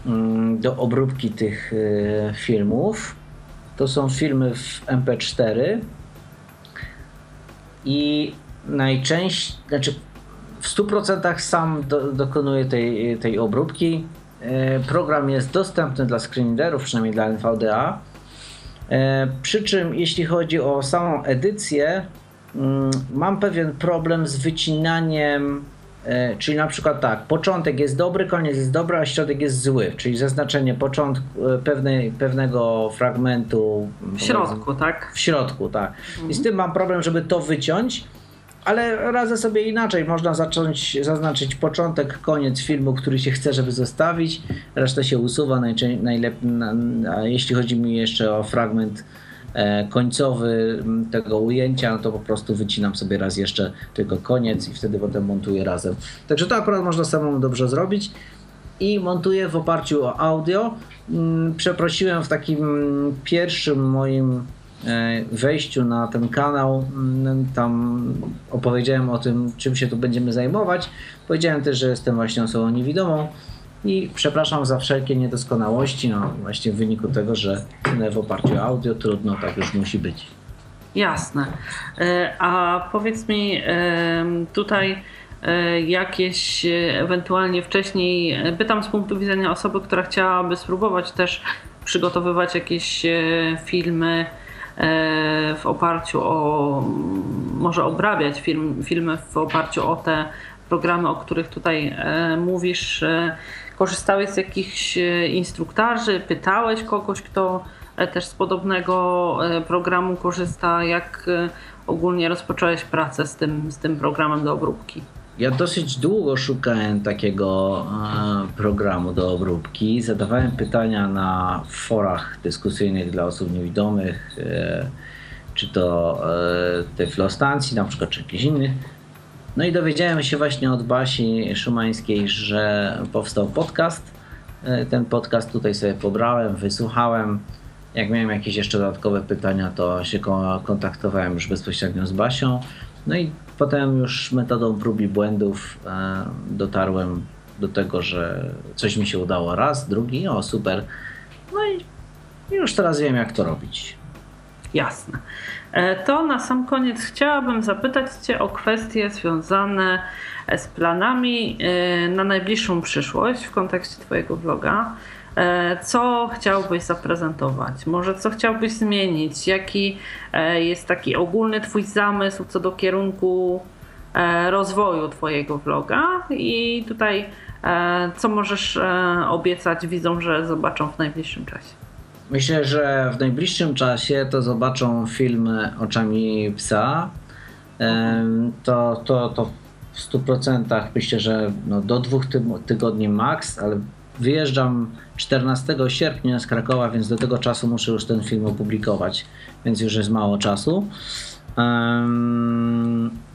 mm, do obróbki tych e, filmów. To są filmy w MP4 i najczęściej, znaczy w 100% sam do, dokonuję tej, tej obróbki. E, program jest dostępny dla screenreaderów, przynajmniej dla NVDA. Przy czym jeśli chodzi o samą edycję, mm, mam pewien problem z wycinaniem E, czyli na przykład tak, początek jest dobry, koniec jest dobry, a środek jest zły, czyli zaznaczenie początku e, pewnej, pewnego fragmentu. W środku, tak? W środku, tak. Mhm. I z tym mam problem, żeby to wyciąć, ale radzę sobie inaczej. Można zacząć zaznaczyć początek, koniec filmu, który się chce, żeby zostawić, resztę się usuwa, najlepiej, a jeśli chodzi mi jeszcze o fragment E, końcowy tego ujęcia, no to po prostu wycinam sobie raz jeszcze tylko koniec i wtedy potem montuję razem. Także to akurat można samemu dobrze zrobić i montuję w oparciu o audio. Mm, przeprosiłem w takim pierwszym moim wejściu na ten kanał, mm, tam opowiedziałem o tym, czym się tu będziemy zajmować. Powiedziałem też, że jestem właśnie osobą niewidomą i przepraszam za wszelkie niedoskonałości, no właśnie w wyniku tego, że w oparciu o audio trudno, tak już musi być. Jasne. E, a powiedz mi e, tutaj e, jakieś ewentualnie wcześniej, pytam z punktu widzenia osoby, która chciałaby spróbować też przygotowywać jakieś filmy w oparciu o, może obrabiać film, filmy w oparciu o te programy, o których tutaj mówisz. Korzystałeś z jakichś e, instruktarzy, pytałeś kogoś, kto e, też z podobnego e, programu korzysta? Jak ogólnie rozpocząłeś pracę z tym, z tym programem do obróbki? Ja dosyć długo szukałem takiego programu do obróbki. Zadawałem pytania na forach dyskusyjnych dla osób niewidomych, czy to Tyflostancji na przykład, czy jakichś innych. No i dowiedziałem się właśnie od Basi Szumańskiej, że powstał podcast. E, ten podcast tutaj sobie pobrałem, wysłuchałem. Jak miałem jakieś jeszcze dodatkowe pytania, to się kontaktowałem już bezpośrednio z Basią. No i potem już metodą prób i błędów e, dotarłem do tego, że coś mi się udało raz, drugi, o super. No i już teraz wiem, jak to robić. Jasne. E, to na sam koniec chciałabym zapytać Cię o kwestie związane z planami e, na najbliższą przyszłość w kontekście Twojego vloga. E, co chciałbyś zaprezentować? Może co chciałbyś zmienić? Jaki jest taki ogólny Twój zamysł co do kierunku rozwoju Twojego vloga? I tutaj co możesz obiecać widzom, że zobaczą w najbliższym czasie? Myślę, że w najbliższym czasie to zobaczą film oczami psa. To, to, to w 100% myślę, że no do dwóch tygodni max, ale wyjeżdżam 14 sierpnia z Krakowa, więc do tego czasu muszę już ten film opublikować, więc już jest mało czasu.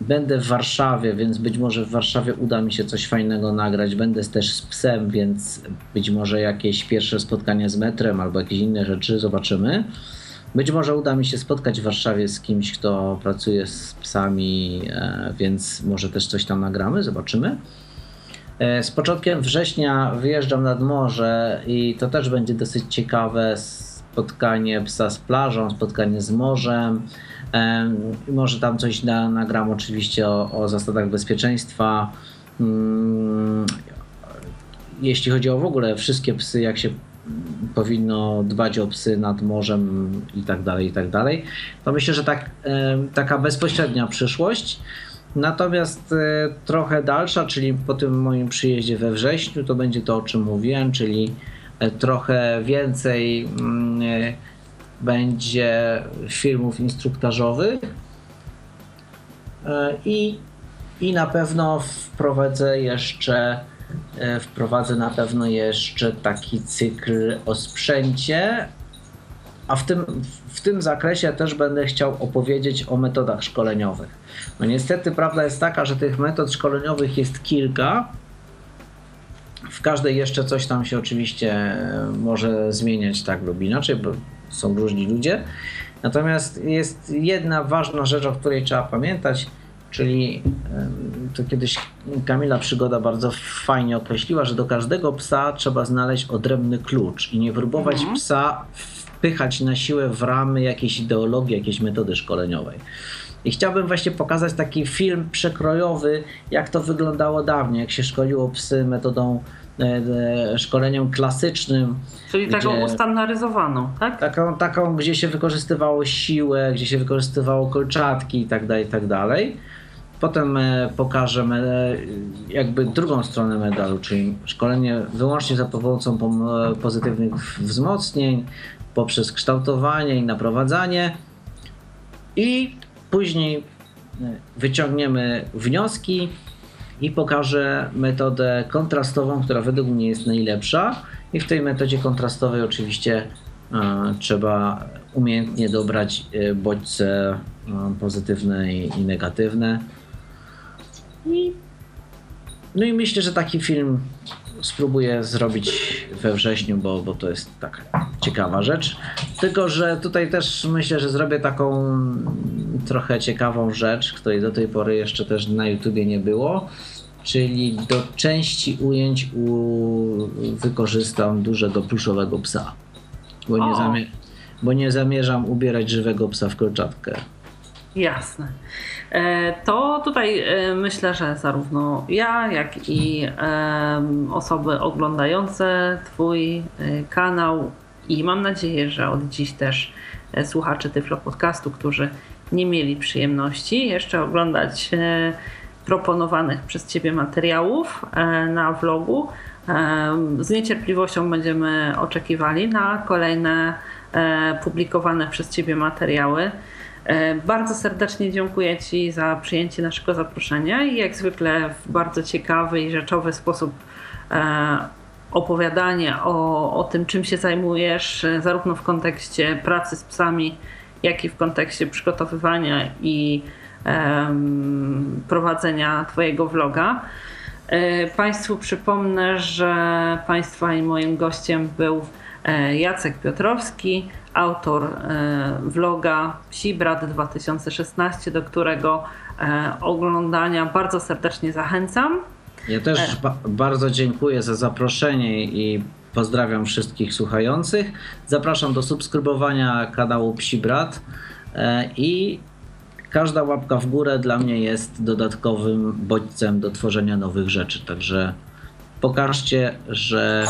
Będę w Warszawie, więc być może w Warszawie uda mi się coś fajnego nagrać. Będę też z psem, więc być może jakieś pierwsze spotkanie z metrem albo jakieś inne rzeczy zobaczymy. Być może uda mi się spotkać w Warszawie z kimś, kto pracuje z psami, e, więc może też coś tam nagramy, zobaczymy. E, z początkiem września wyjeżdżam nad morze i to też będzie dosyć ciekawe spotkanie psa z plażą, spotkanie z morzem. Może tam coś na, nagram oczywiście o, o zasadach bezpieczeństwa. Mm, jeśli chodzi o w ogóle wszystkie psy, jak się powinno dbać o psy nad morzem i tak dalej, i tak dalej, to myślę, że tak, taka bezpośrednia przyszłość. Natomiast e, trochę dalsza, czyli po tym moim przyjeździe we wrześniu, to będzie to, o czym mówiłem, czyli e, trochę więcej mm, e, będzie filmów instruktażowych i, i na pewno wprowadzę jeszcze wprowadzę na pewno jeszcze taki cykl o sprzęcie, a w tym, w tym zakresie też będę chciał opowiedzieć o metodach szkoleniowych. No niestety prawda jest taka, że tych metod szkoleniowych jest kilka. W każdej jeszcze coś tam się oczywiście może zmieniać tak lub inaczej, bo są różni ludzie. Natomiast jest jedna ważna rzecz, o której trzeba pamiętać, czyli to kiedyś Kamila Przygoda bardzo fajnie określiła, że do każdego psa trzeba znaleźć odrębny klucz i nie próbować mhm. psa wpychać na siłę w ramy jakiejś ideologii, jakiejś metody szkoleniowej. I chciałbym właśnie pokazać taki film przekrojowy, jak to wyglądało dawniej, jak się szkoliło psy metodą e, e, szkoleniem klasycznym. Czyli gdzie, taką ustandaryzowaną, tak? Taką, taką, gdzie się wykorzystywało siłę, gdzie się wykorzystywało kolczatki i tak dalej, i tak dalej. Potem e, pokażę jakby drugą stronę medalu, czyli szkolenie wyłącznie za pomocą pozytywnych wzmocnień, poprzez kształtowanie i naprowadzanie i później e, wyciągniemy wnioski i pokażę metodę kontrastową, która według mnie jest najlepsza i w tej metodzie kontrastowej oczywiście e, trzeba umiejętnie dobrać e, bodźce pozytywne i negatywne. I, no i myślę, że taki film spróbuję zrobić we wrześniu, bo, bo to jest taka ciekawa rzecz. Tylko, że tutaj też myślę, że zrobię taką trochę ciekawą rzecz, której do tej pory jeszcze też na YouTubie nie było. Czyli do części ujęć u... wykorzystam dużego pluszowego psa. Bo nie, bo nie zamierzam ubierać żywego psa w kolczatkę. Jasne. E, to tutaj e, myślę, że zarówno ja, jak i osoby oglądające Twój e, kanał i mam nadzieję, że od dziś też słuchacze Tyflo Podcastu, którzy nie mieli przyjemności jeszcze oglądać proponowanych przez Ciebie materiałów na vlogu, z niecierpliwością będziemy oczekiwali na kolejne publikowane przez Ciebie materiały. E, bardzo serdecznie dziękuję Ci za przyjęcie naszego zaproszenia i jak zwykle w bardzo ciekawy i rzeczowy sposób e, opowiadanie o, o tym, czym się zajmujesz, e, zarówno w kontekście pracy z psami, jak i w kontekście przygotowywania i prowadzenia Twojego vloga. Państwu przypomnę, że Państwa i moim gościem był Jacek Piotrowski, autor e, vloga Psi Brat 2016, do którego e, oglądania bardzo serdecznie zachęcam. Ja też e. ba bardzo dziękuję za zaproszenie i pozdrawiam wszystkich słuchających. Zapraszam do subskrybowania kanału Psi Brat i każda łapka w górę dla mnie jest dodatkowym bodźcem do tworzenia nowych rzeczy. Także pokażcie, że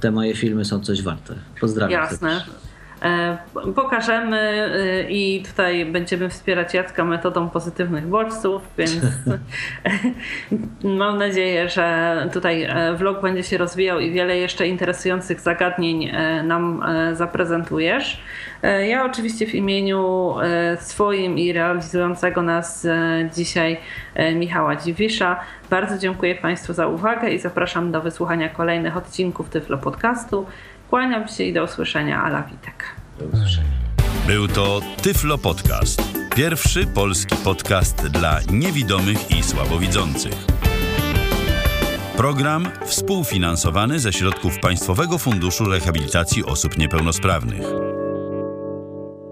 te moje filmy są coś warte. Pozdrawiam. Jasne. Serdecznie. E, pokażemy e, i tutaj będziemy wspierać Jacka metodą pozytywnych bodźców, więc mam nadzieję, że tutaj e, vlog będzie się rozwijał i wiele jeszcze interesujących zagadnień nam zaprezentujesz. Ja oczywiście w imieniu swoim i realizującego nas dzisiaj Michała Dziwisza bardzo dziękuję Państwu za uwagę i zapraszam do wysłuchania kolejnych odcinków Tyflo Podcastu. Kłaniam się i do usłyszenia. Ala Witek. Do usłyszenia. Był to Tyflo Podcast. Pierwszy polski podcast dla niewidomych i słabowidzących. Program współfinansowany ze środków Państwowego Funduszu Rehabilitacji Osób Niepełnosprawnych.